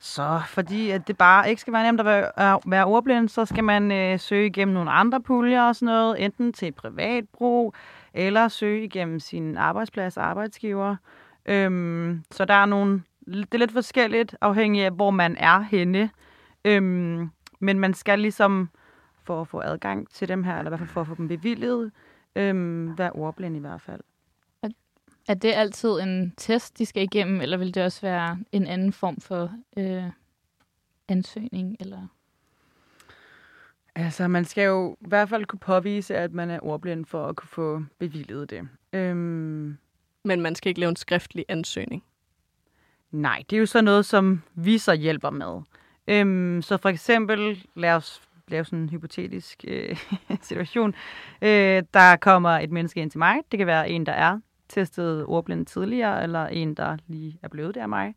D: Så fordi at det bare ikke skal være nemt at være, øh, være ordblind, så skal man øh, søge igennem nogle andre puljer og sådan noget, enten til privat brug, eller søge igennem sin arbejdsplads arbejdsgiver. Øhm, så der er nogle, det er lidt forskelligt afhængig af, hvor man er henne. Øhm, men man skal ligesom for at få adgang til dem her, eller i hvert fald for at få dem bevilget, øhm, være ordblind i hvert fald.
B: Er, er det altid en test, de skal igennem, eller vil det også være en anden form for øh, ansøgning? Eller?
D: Altså, man skal jo i hvert fald kunne påvise, at man er ordblind for at kunne få bevilget det. Øhm,
A: Men man skal ikke lave en skriftlig ansøgning?
D: Nej, det er jo så noget, som vi så hjælper med. Øhm, så for eksempel, lad os lave sådan en hypotetisk øh, situation. Øh, der kommer et menneske ind til mig. Det kan være en, der er testet ordblind tidligere, eller en, der lige er blevet der af mig,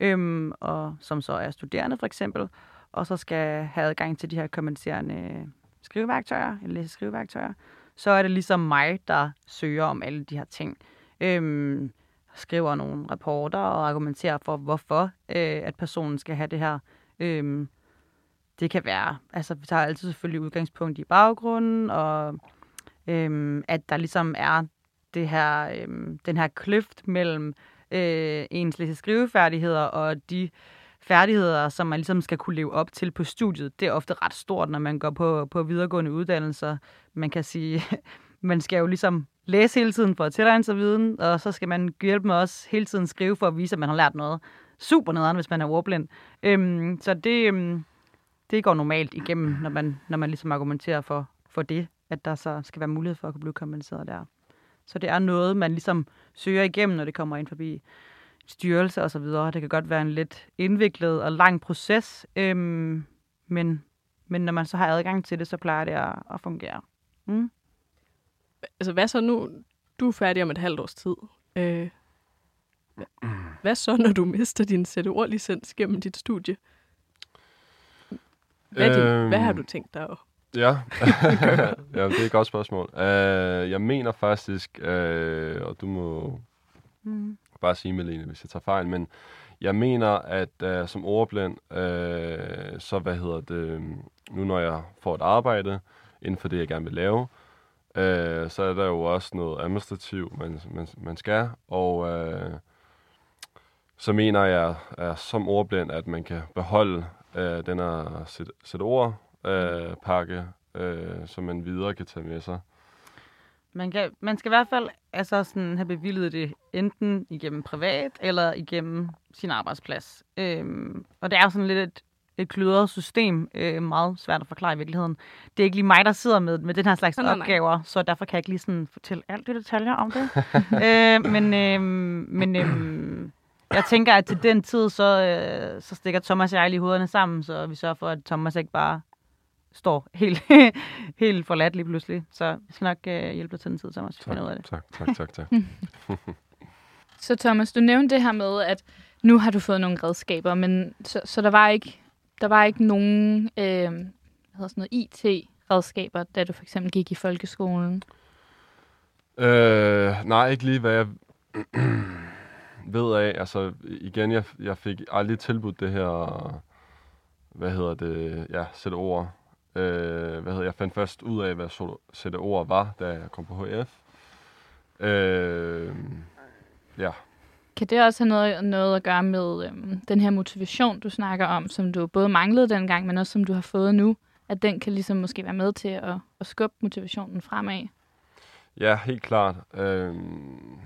D: øhm, og som så er studerende for eksempel, og så skal have adgang til de her kommenterende skriveværktøjer, eller læse skriveværktøjer, så er det ligesom mig, der søger om alle de her ting. Øhm, skriver nogle rapporter og argumenterer for, hvorfor øh, at personen skal have det her. øh, det kan være, altså vi tager altid selvfølgelig udgangspunkt i baggrunden, og øhm, at der ligesom er det her, øhm, den her kløft mellem øh, ens læse-skrivefærdigheder og de færdigheder, som man ligesom skal kunne leve op til på studiet. Det er ofte ret stort, når man går på, på videregående uddannelser. Man kan sige, man skal jo ligesom læse hele tiden for at tilegne sig viden, og så skal man hjælpe med også hele tiden skrive for at vise, at man har lært noget super nederen, hvis man er ordblind. Øhm, så det, øhm, det går normalt igennem, når man, når man ligesom argumenterer for, for det, at der så skal være mulighed for at kunne blive kompenseret der. Så det er noget, man ligesom søger igennem, når det kommer ind forbi styrelse og så videre. Det kan godt være en lidt indviklet og lang proces, øhm, men, men når man så har adgang til det, så plejer det at, at fungere. Mm.
A: Altså, hvad så nu? Du er færdig om et halvt års tid. Øh, hvad så, når du mister din CDO-licens gennem dit studie? Hvad, din,
C: Øhm.
A: hvad har du tænkt dig at
C: Ja, ja det er et godt spørgsmål. Uh, jeg mener faktisk, uh, og du må
D: Mm.
C: bare sige, Malene, hvis jeg tager fejl, men jeg mener, at uh, som ordblind, uh, så hvad hedder det, nu når jeg får et arbejde inden for det, jeg gerne vil lave, uh, så er der jo også noget administrativt, man, man, man skal, og uh, så mener jeg at som ordblind, at man kan beholde uh, den her sæt, sæt ord, øh, pakke, øh, som man videre kan tage med sig.
D: Man, kan, man skal i hvert fald altså sådan have bevilget det enten igennem privat eller igennem sin arbejdsplads. Øhm, og det er jo sådan lidt et, et kludret system, øh, meget svært at forklare i virkeligheden. Det er ikke lige mig, der sidder med, med den her slags
A: Nej, nej, nej.
D: opgaver, så derfor kan jeg ikke lige sådan fortælle alt det detaljer om det. øh, men øh, men øh, jeg tænker, at til den tid, så, øh, så stikker Thomas og jeg lige hovederne sammen, så vi sørger for, at Thomas ikke bare står helt, helt forladt lige pludselig. Så vi skal nok øh, hjælpe dig til den tid, Thomas. Tak. Ud af det.
C: Tak, tak, tak, tak.
B: Så Thomas, du nævnte det her med, at nu har du fået nogle redskaber, men så, så der var ikke der var ikke nogen øh, hvad hedder sådan noget, IT-redskaber, da du for eksempel gik i folkeskolen.
C: øh, nej, ikke lige hvad jeg ved af. Altså, igen, jeg, jeg fik aldrig tilbudt det her, hvad hedder det, ja, sætte ord. Øh, hvad hedder jeg fandt først ud af, hvad så- sætte ord var, da jeg kom på HF. Øh, ja.
B: Kan det også have noget, noget at gøre med øhm, den her motivation, du snakker om, som du både manglede dengang, men også som du har fået nu? At den kan ligesom måske være med til at, at skubbe motivationen fremad?
C: Ja, helt klart. Øhm,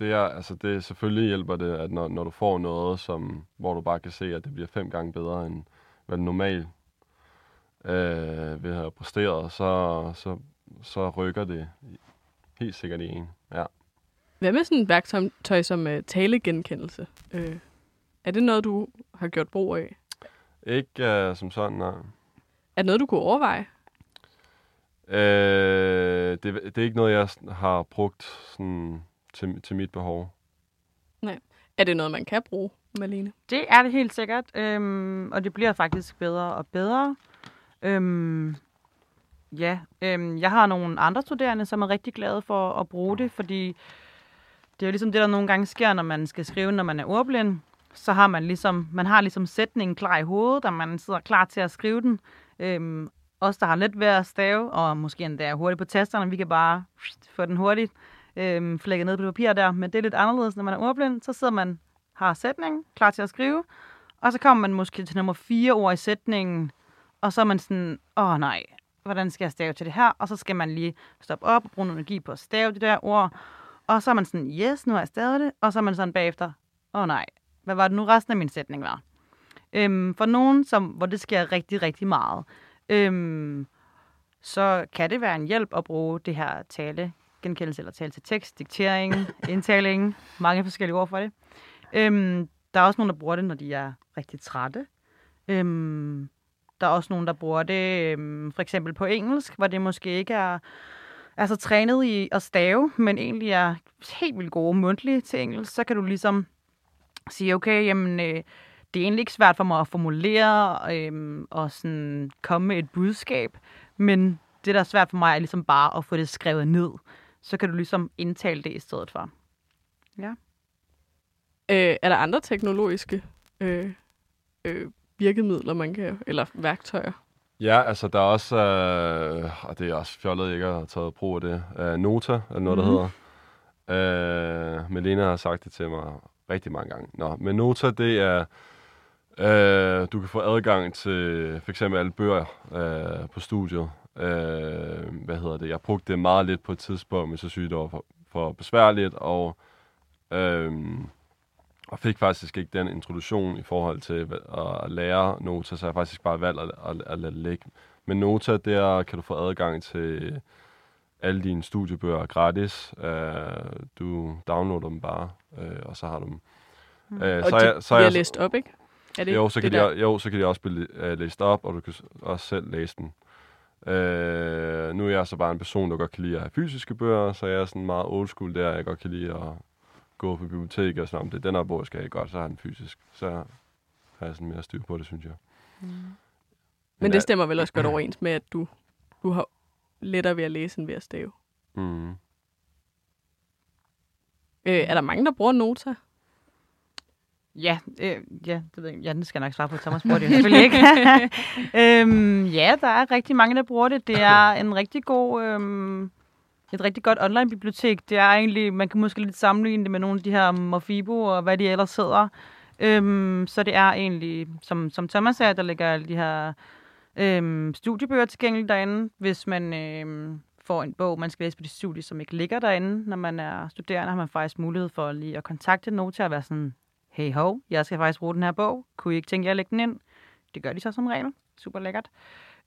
C: det er, altså det selvfølgelig hjælper det, at når, når du får noget, som, hvor du bare kan se, at det bliver fem gange bedre, end hvad det normalt øh, vil have præsteret, så, så, så rykker det helt sikkert i en. Ja.
A: Hvad med sådan et værktøj som uh, talegenkendelse? Øh, er det noget, du har gjort brug af?
C: Ikke øh, som sådan, nej.
A: Er det noget, du kunne overveje?
C: Øh, det, det er ikke noget, jeg har brugt sådan, til, til mit behov.
A: Er det noget, man kan bruge, Malene?
D: Det er det helt sikkert, øhm, og det bliver faktisk bedre og bedre. Øhm, ja, øhm, jeg har nogle andre studerende, som er rigtig glade for at bruge det, fordi det er jo ligesom det, der nogle gange sker, når man skal skrive, når man er ordblind. Så har man ligesom, man har ligesom sætningen klar i hovedet, og man sidder klar til at skrive den. Øhm, os, der har let ved at stave, og måske endda er hurtigt på tasterne, vi kan bare få den hurtigt øhm, flækket ned på papir der. Men det er lidt anderledes, når man er ordblind. Så sidder man, har sætningen, klar til at skrive, og så kommer man måske til nummer fire ord i sætningen, og så er man sådan, åh nej, hvordan skal jeg stave til det her? Og så skal man lige stoppe op og bruge noget energi på at stave det der ord. Og så er man sådan, yes, nu har jeg stavet det. Og så er man sådan bagefter, åh nej, hvad var det nu resten af min sætning var? Øhm, for nogen, som, hvor det sker rigtig, rigtig meget, øhm, så kan det være en hjælp at bruge det her tale, genkendelse eller tale til tekst, diktering, indtaling, mange forskellige ord for det. Øhm, der er også nogen, der bruger det, når de er rigtig trætte. Øhm, der er også nogen, der bruger det øhm, for eksempel på engelsk, hvor det måske ikke er altså, trænet i at stave, men egentlig er helt vildt gode mundtligt til engelsk. Så kan du ligesom sige, okay, jamen, øh, det er egentlig ikke svært for mig at formulere øhm, og sådan komme med et budskab, men det, der er svært for mig, er ligesom bare at få det skrevet ned. Så kan du ligesom indtale det i stedet for. Ja.
A: Øh, er der andre teknologiske øh, øh, virkemidler, man kan, eller værktøjer?
C: Ja, altså der er også, øh, og det er også fjollet ikke at have taget brug af det, øh, Nota, er noget, der
D: Mhm.
C: hedder. Øh, Melina har sagt det til mig rigtig mange gange. Nå, men Nota, det er, øh, du kan få adgang til for eksempel alle bøger øh, på studiet. Øh, hvad hedder det? Jeg brugte det meget lidt på et tidspunkt, men så synes jeg, det var for, for besværligt, og, øh, og fik faktisk ikke den introduktion i forhold til at lære Nota, så jeg faktisk bare valgt at, at, at lade det ligge. Men Nota, der kan du få adgang til alle dine studiebøger gratis. Øh, du downloader dem bare, øh, og så har du dem.
D: Mm.
C: Øh,
A: Og
C: så
A: de
C: jeg- så er jeg-
A: læst op, ikke? Er det
C: jo, så
A: det
C: kan,
A: der?
C: de, jo, så kan de også blive uh, læst op, og du kan også selv læse den. Øh, nu er jeg så bare en person, der godt kan lide at have fysiske bøger, så jeg er sådan meget old school der. Jeg godt kan lide at gå på biblioteket og sådan, om det er den her bog, skal jeg godt, så har jeg den fysisk. Så har jeg sådan mere styr på det, synes jeg.
D: Mm.
A: Men
C: ja,
A: det stemmer vel også godt overens med, at du, du har lettere ved at læse end ved at stave.
C: Mm.
A: Øh, er der mange, der bruger Nota?
D: Ja, øh, ja, det ved jeg, ja, den skal jeg nok svare på. Thomas bruger det jo selvfølgelig ikke. øhm, ja, der er rigtig mange, der bruger det. Det er en rigtig god, øhm, et rigtig godt online-bibliotek. Det er egentlig, man kan måske lidt sammenligne det med nogle af de her Mofibo og hvad de ellers hedder. Øhm, så det er egentlig, som, som Thomas sagde, der ligger alle de her øhm, studiebøger tilgængelige derinde. Hvis man øhm, får en bog, man skal læse på de studier, som ikke ligger derinde, når man er studerende, har man faktisk mulighed for lige at kontakte Nota og være sådan, hey ho, jeg skal faktisk bruge den her bog. Kunne I ikke tænke jer at lægge den ind? Det gør de så som regel. Super lækkert.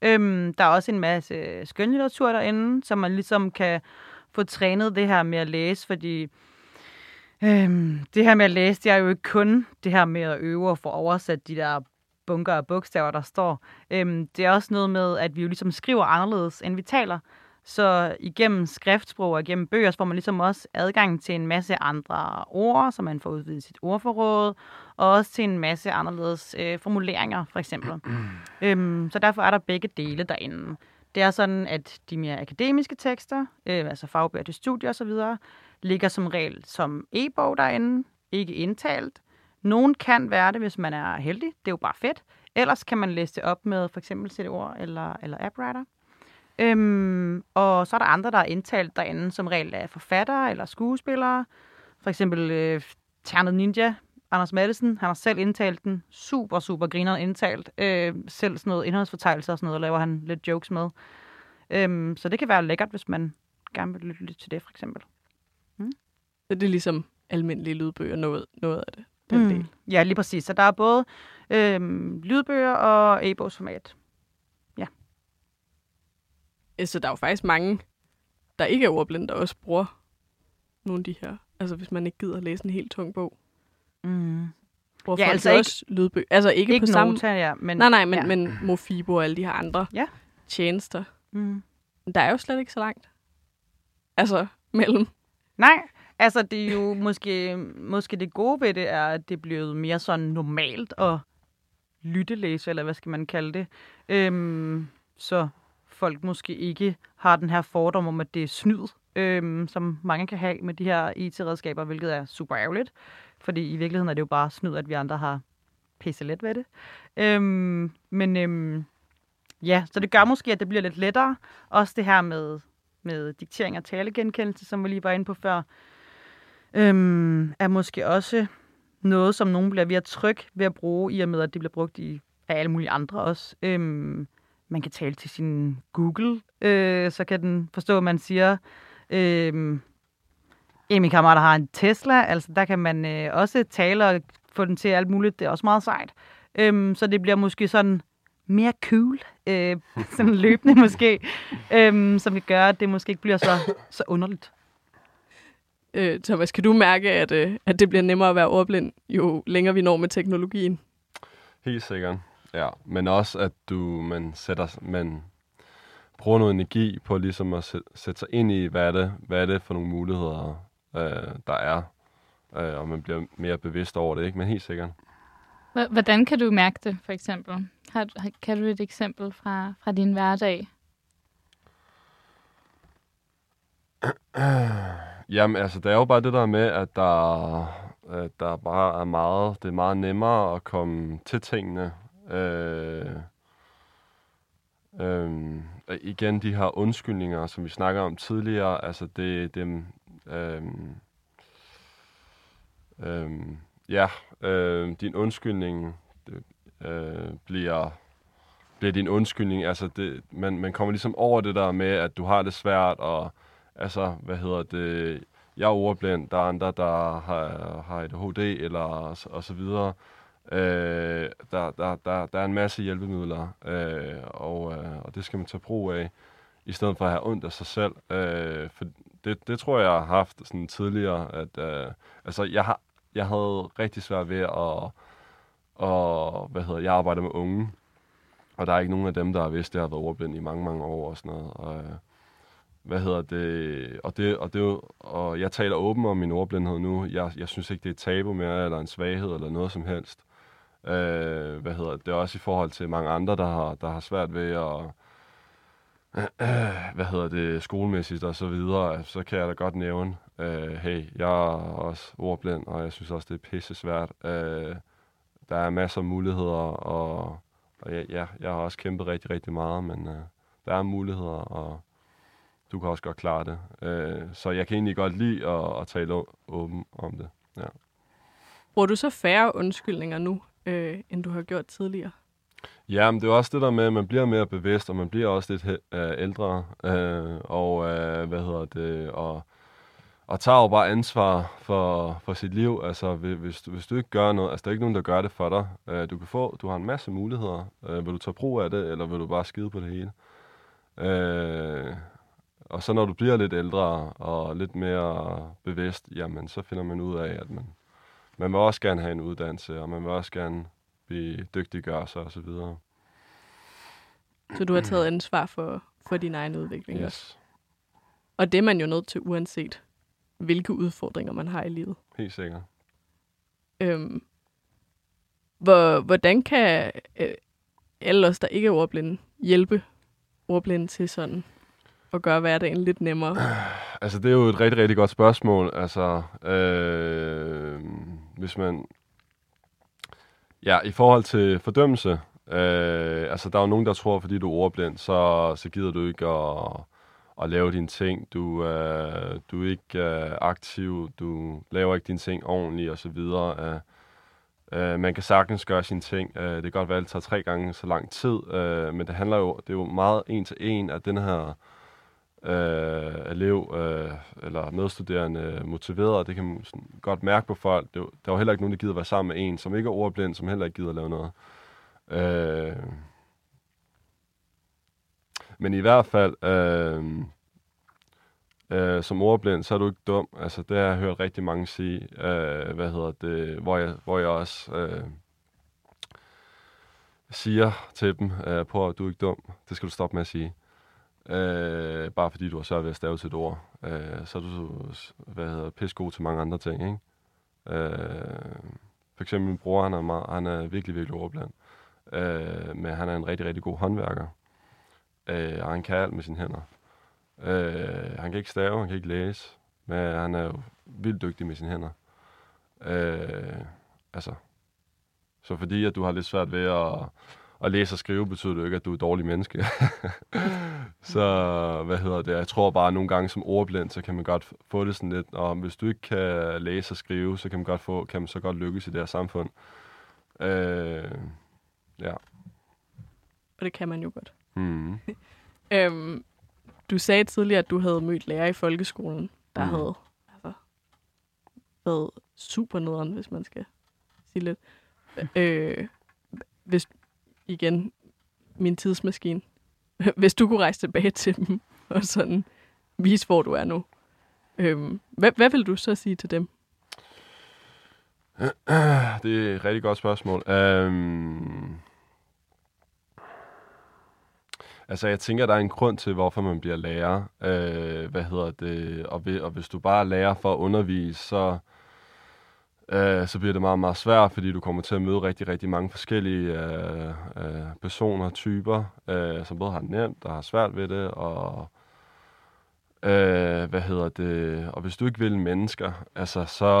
D: Øhm, der er også en masse skønlitteratur derinde, som man ligesom kan få trænet det her med at læse, fordi øhm, det her med at læse, det er jo ikke kun det her med at øve og få oversat de der bunker af bogstaver, der står. Øhm, det er også noget med, at vi jo ligesom skriver anderledes, end vi taler. Så igennem skriftsprog og igennem bøger, så får man ligesom også adgang til en masse andre ord, så man får udvidet sit ordforråd, og også til en masse anderledes øh, formuleringer, for eksempel. øhm, så derfor er der begge dele derinde. Det er sådan, at de mere akademiske tekster, øh, altså fagbøger til studier osv., ligger som regel som e-bog derinde, ikke indtalt. Nogen kan være det, hvis man er heldig. Det er jo bare fedt. Ellers kan man læse det op med for eksempel CD-ord eller, eller AppWriter. Øhm, og så er der andre, der er indtalt derinde, som regel er forfattere eller skuespillere. For eksempel øh, Ternet Ninja, Anders Madsen, han har selv indtalt den. Super, super grineren indtalt. Øh, selv sådan noget indholdsfortegnelse og sådan noget, laver han lidt jokes med. Øhm, så det kan være lækkert, hvis man gerne vil lytte lidt til det, for eksempel.
A: Så det er ligesom almindelige lydbøger, noget, noget af det. Den mm. del.
D: Ja, lige præcis. Så der er både øhm, lydbøger og e-bogsformat.
A: Øh, Så der er jo faktisk mange, der ikke er ordblinde, der også bruger nogle af de her. Altså hvis man ikke gider at læse en helt tung bog.
D: Mm.
A: Bruger
D: Ja,
A: folk
D: altså ikke-
A: også lydbøger. Altså ikke,
D: Ikke
A: på samme...
D: Nota, ja, men...
A: Nej, nej, men,
D: ja.
A: men Mofibo og alle de her andre
D: Ja.
A: tjenester.
D: Mm.
A: Der er jo slet ikke så langt. Altså mellem.
D: Nej, altså det er jo måske, måske det gode ved det er, at det er blevet mere sådan normalt at lyttelæse, eller hvad skal man kalde det. Øhm, så folk måske ikke har den her fordom om, at det er snyd, øhm, som mange kan have med de her IT-redskaber, hvilket er super ærgerligt. Fordi i virkeligheden er det jo bare snyd, at vi andre har pisse let ved det. Øhm, men øhm, ja, så det gør måske, at det bliver lidt lettere. Også det her med, med diktering og talegenkendelse, som vi lige var inde på før, øhm, er måske også noget, som nogen bliver ved at trykke ved at bruge, i og med, at det bliver brugt i, af alle mulige andre også. Øhm, man kan tale til sin Google, øh, så kan den forstå, at man siger, øhm, en af mine kammerater har en Tesla, altså der kan man øh, også tale og få den til alt muligt, det er også meget sejt. Øhm, så det bliver måske sådan mere cool, øh, sådan løbende måske, øhm, som kan gøre, at det måske ikke bliver så, så underligt.
A: Øh, Thomas, kan du mærke, at, øh, at det bliver nemmere at være ordblind, jo længere vi når med teknologien?
C: Helt sikkert. Ja, men også at du man sætter man bruger noget energi på ligesom at sæt, sætte sig ind i hvad er det, hvad er det for nogle muligheder øh, der er, øh, og man bliver mere bevidst over det, ikke? Men helt sikkert.
B: Hvordan kan du mærke det, for eksempel? Har- kan du et eksempel fra, fra din hverdag?
C: Jamen, altså, det er jo bare det der med, at der, at der bare er meget, det er meget nemmere at komme til tingene. Øh, øh, igen, de her undskyldninger, som vi snakker om tidligere, altså det, dem... øh, øh, ja, øh, din undskyldning det, øh, bliver, bliver din undskyldning, altså det, man, man kommer ligesom over det der med, at du har det svært, og altså, hvad hedder det, jeg er ordblind, der er andre, der har, har ADHD, eller og så videre. Øh, der, der, der, der er en masse hjælpemidler, øh, og, øh, og det skal man tage brug af, i stedet for at have ondt af sig selv. Øh, for det, det tror jeg, jeg har haft sådan tidligere, at øh, altså, jeg, har, jeg havde rigtig svært ved at, og, hvad hedder, jeg arbejder med unge, og der er ikke nogen af dem, der har vidst, at jeg har været ordblind i mange, mange år og sådan noget. Og, øh, hvad hedder det, og det, og det og jeg taler åben om min ordblindhed nu. Jeg, jeg synes ikke, det er et tabu mere, eller en svaghed, eller noget som helst. Øh, hvad hedder det, er også i forhold til mange andre, der har, der har svært ved at, hvad hedder det, skolemæssigt og så videre, så kan jeg da godt nævne, øh, hey, jeg er også ordblind, og jeg synes også, det er pisse svært. Øh, der er masser af muligheder, og, og ja, ja, jeg har også kæmpet rigtig, rigtig meget, men øh, der er muligheder, og du kan også godt klare det. Øh, så jeg kan egentlig godt lide at, at tale åben om det. Ja.
A: Bruger du så færre undskyldninger nu, øh, end du har gjort tidligere?
C: Ja, men det er også det der med, at man bliver mere bevidst, og man bliver også lidt øh, ældre, øh, og øh, hvad hedder det, og, og tager jo bare ansvar for, for sit liv. Altså, hvis, du- hvis du ikke gør noget, altså der er ikke nogen, der gør det for dig. Øh, du kan få, du har en masse muligheder. Øh, vil du tage brug af det, eller vil du bare skide på det hele? Øh, og så når du bliver lidt ældre og lidt mere bevidst, jamen så finder man ud af, at man, man vil også gerne have en uddannelse, og man vil også gerne blive dygtiggøre sig og så videre.
A: Så du har taget ansvar for, for din egen udvikling yes. også.
C: Yes,
A: Og det er man jo nødt til, uanset hvilke udfordringer man har i livet.
C: helt sikkert.
A: Øhm, hvor, hvordan kan øh, alle os, der ikke er ordblinde, hjælpe ordblinde til sådan at gøre hverdagen lidt nemmere?
C: Altså, det er jo et rigtig, rigtig godt spørgsmål. Altså, øh, hvis man... Ja, i forhold til fordømmelse, øh, altså, der er jo nogen, der tror, fordi du er ordblind, så, så gider du ikke at, at lave dine ting. Du, øh, du er ikke øh, aktiv, du laver ikke dine ting ordentligt, og så videre. Øh, øh, man kan sagtens gøre sine ting. Øh, det kan godt være, at det tager tre gange så lang tid, øh, men det handler jo, det er jo meget en til en, at den her øh, elev øh, eller medstuderende motiveret. Det kan man sådan godt mærke på folk. Det, der er jo heller ikke nogen, der gider være sammen med en, som ikke er ordblind, som heller ikke gider lave noget. Øh, men i hvert fald, øh, øh, som ordblind, så er du ikke dum. Altså, det har jeg hørt rigtig mange sige. Øh, hvad hedder det? Hvor jeg, hvor jeg også øh, siger til dem, øh, på at du er ikke dum. Det skal du stoppe med at sige. Øh, bare fordi du har svært ved at stave til et ord. Øh, så er du hvad hedder, pissegod til mange andre ting, ikke? Øh, for eksempel min bror, han er, meget, han er virkelig, virkelig ordblind. Øh, men han er en rigtig, rigtig god håndværker. Øh, og han kan alt med sine hænder. Øh, han kan ikke stave, han kan ikke læse, men han er jo vildt dygtig med sine hænder. Øh, altså, så fordi at du har lidt svært ved at, at læse og skrive, betyder jo ikke, at du er et dårligt menneske. så, hvad hedder det, jeg tror bare, at nogle gange som ordblind, så kan man godt få det sådan lidt, og hvis du ikke kan læse og skrive, så kan man godt få, kan man så godt lykkes i det her samfund. Øh, ja.
A: Og det kan man jo godt.
C: Hmm.
A: Øhm, du sagde tidligere, at du havde mødt lærere i folkeskolen, der
C: Mm.
A: mm. havde altså, været super nederen, hvis man skal sige lidt. Øh, hvis, igen, min tidsmaskine. Hvis du kunne rejse tilbage til dem og sådan vise, hvor du er nu. Øhm, hvad, hvad vil du så sige til dem?
C: Det er et rigtig godt spørgsmål. Um, altså, jeg tænker, der er en grund til, hvorfor man bliver lærer. Øh, hvad hedder det? Og, ved, og hvis du bare er lærer for at undervise, så, øh, øh, så bliver det meget, meget svært, fordi du kommer til at møde rigtig, rigtig mange forskellige øh, øh, personer, typer, øh, som både har det nemt og har svært ved det, og øh, hvad hedder det, og hvis du ikke vil mennesker, altså så,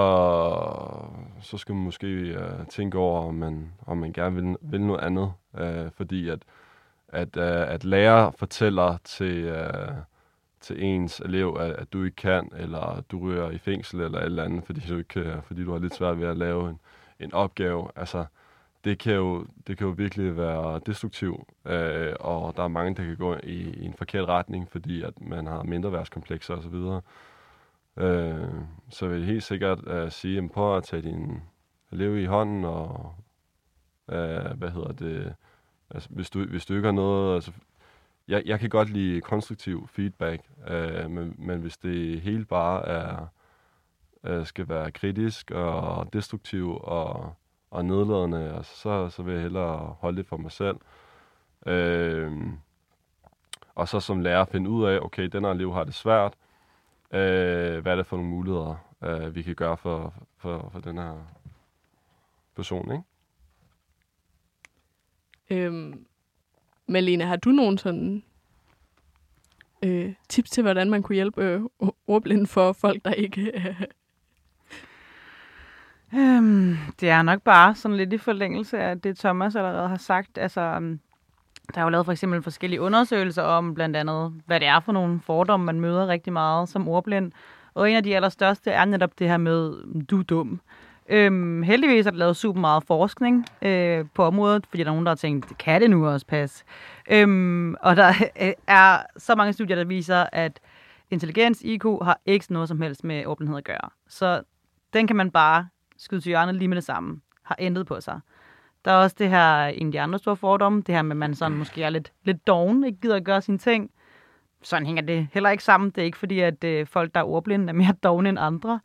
C: så skal man måske øh, tænke over, om man, om man gerne vil, vil noget andet, øh, fordi at, at, øh, at lærer fortæller til, øh, til ens elev, at, at du ikke kan, eller du ryger i fængsel eller et eller andet, fordi du, ikke, øh, fordi du har lidt svært ved at lave en, en opgave. Altså, det kan jo, det kan jo virkelig være destruktivt, øh, og der er mange, der kan gå i, i en forkert retning, fordi at man har mindre værtskomplekser osv. Øh, så vil jeg helt sikkert øh, sige, at prøv at tage din elev i hånden, og øh, hvad hedder det, altså, hvis, du, hvis du ikke har noget, altså, jeg, jeg kan godt lide konstruktiv feedback, øh, men, men hvis det hele bare er, øh, skal være kritisk og destruktiv og, og nedladende, så, så vil jeg hellere holde det for mig selv. Øh, og så som lærer finde ud af, okay, den her elev har det svært. Øh, hvad er det for nogle muligheder, øh, vi kan gøre for, for, for den her person, ikke?
A: Øhm, Malene, har du nogen sådan øh, tips til, hvordan man kunne hjælpe øh, ordblinde for folk, der ikke... Øh...
D: Øhm, det er nok bare sådan lidt i forlængelse af det, Thomas allerede har sagt. Altså, øhm, der er jo lavet for eksempel forskellige undersøgelser om blandt andet, hvad det er for nogle fordomme, man møder rigtig meget som ordblind. Og en af de allerstørste er netop det her med, du er dum. Øhm, heldigvis er der lavet super meget forskning øh, på området, fordi der er nogen, der har tænkt, kan det nu også passe? Øhm, og der øh, er så mange studier, der viser, at intelligens, IQ, har ikke noget som helst med åbenhed at gøre. Så den kan man bare skyde til hjørnet lige med det samme. Har ændret på sig. Der er også det her, en af de andre store fordomme, det her med, at man sådan måske er lidt, lidt doven, ikke gider at gøre sine ting. Sådan hænger det heller ikke sammen. Det er ikke fordi, at øh, folk, der er ordblinde, er mere dogne end andre.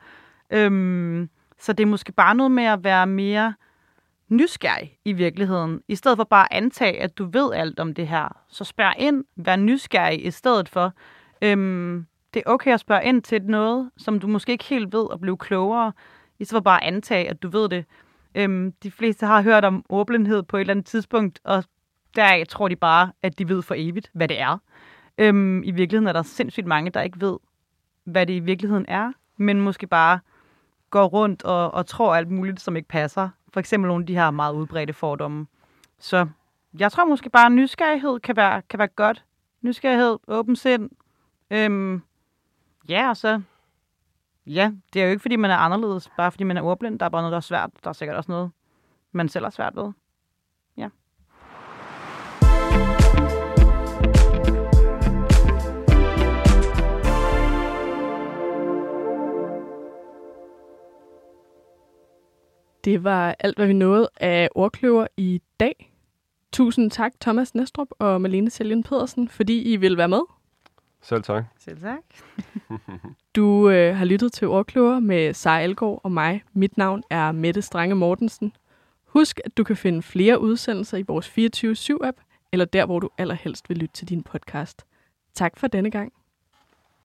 D: Øhm, så det er måske bare noget med at være mere nysgerrig i virkeligheden. I stedet for bare at antage, at du ved alt om det her. Så spørg ind, vær nysgerrig i stedet for. Øhm, det er okay at spørge ind til noget, som du måske ikke helt ved og blive klogere. I stedet for bare at antage, at du ved det. Øhm, de fleste har hørt om ordblindhed på et eller andet tidspunkt, og der tror de bare, at de ved for evigt, hvad det er. Øhm, I virkeligheden er der sindssygt mange, der ikke ved, hvad det i virkeligheden er, men måske bare går rundt og, og tror alt muligt, som ikke passer. For eksempel nogle af de her meget udbredte fordomme. Så jeg tror måske bare, at nysgerrighed kan være, kan være godt. Nysgerrighed, åben sind. Øhm, ja, og så... Ja, det er jo ikke, fordi man er anderledes, bare fordi man er ordblind. Der er bare noget, der er svært. Der er sikkert også noget, man selv har svært ved.
A: Det var alt, hvad vi nåede af ordkløver i dag. Tusind tak, Thomas Næstrup og Malene Seljen Pedersen, fordi I vil være med.
C: Selv tak.
D: Selv tak.
A: du øh, har lyttet til Ordkløver med Sara Elgaard og mig. Mit navn er Mette Strange Mortensen. Husk, at du kan finde flere udsendelser i vores 24-7-app, eller der, hvor du allerhelst vil lytte til din podcast. Tak for denne gang.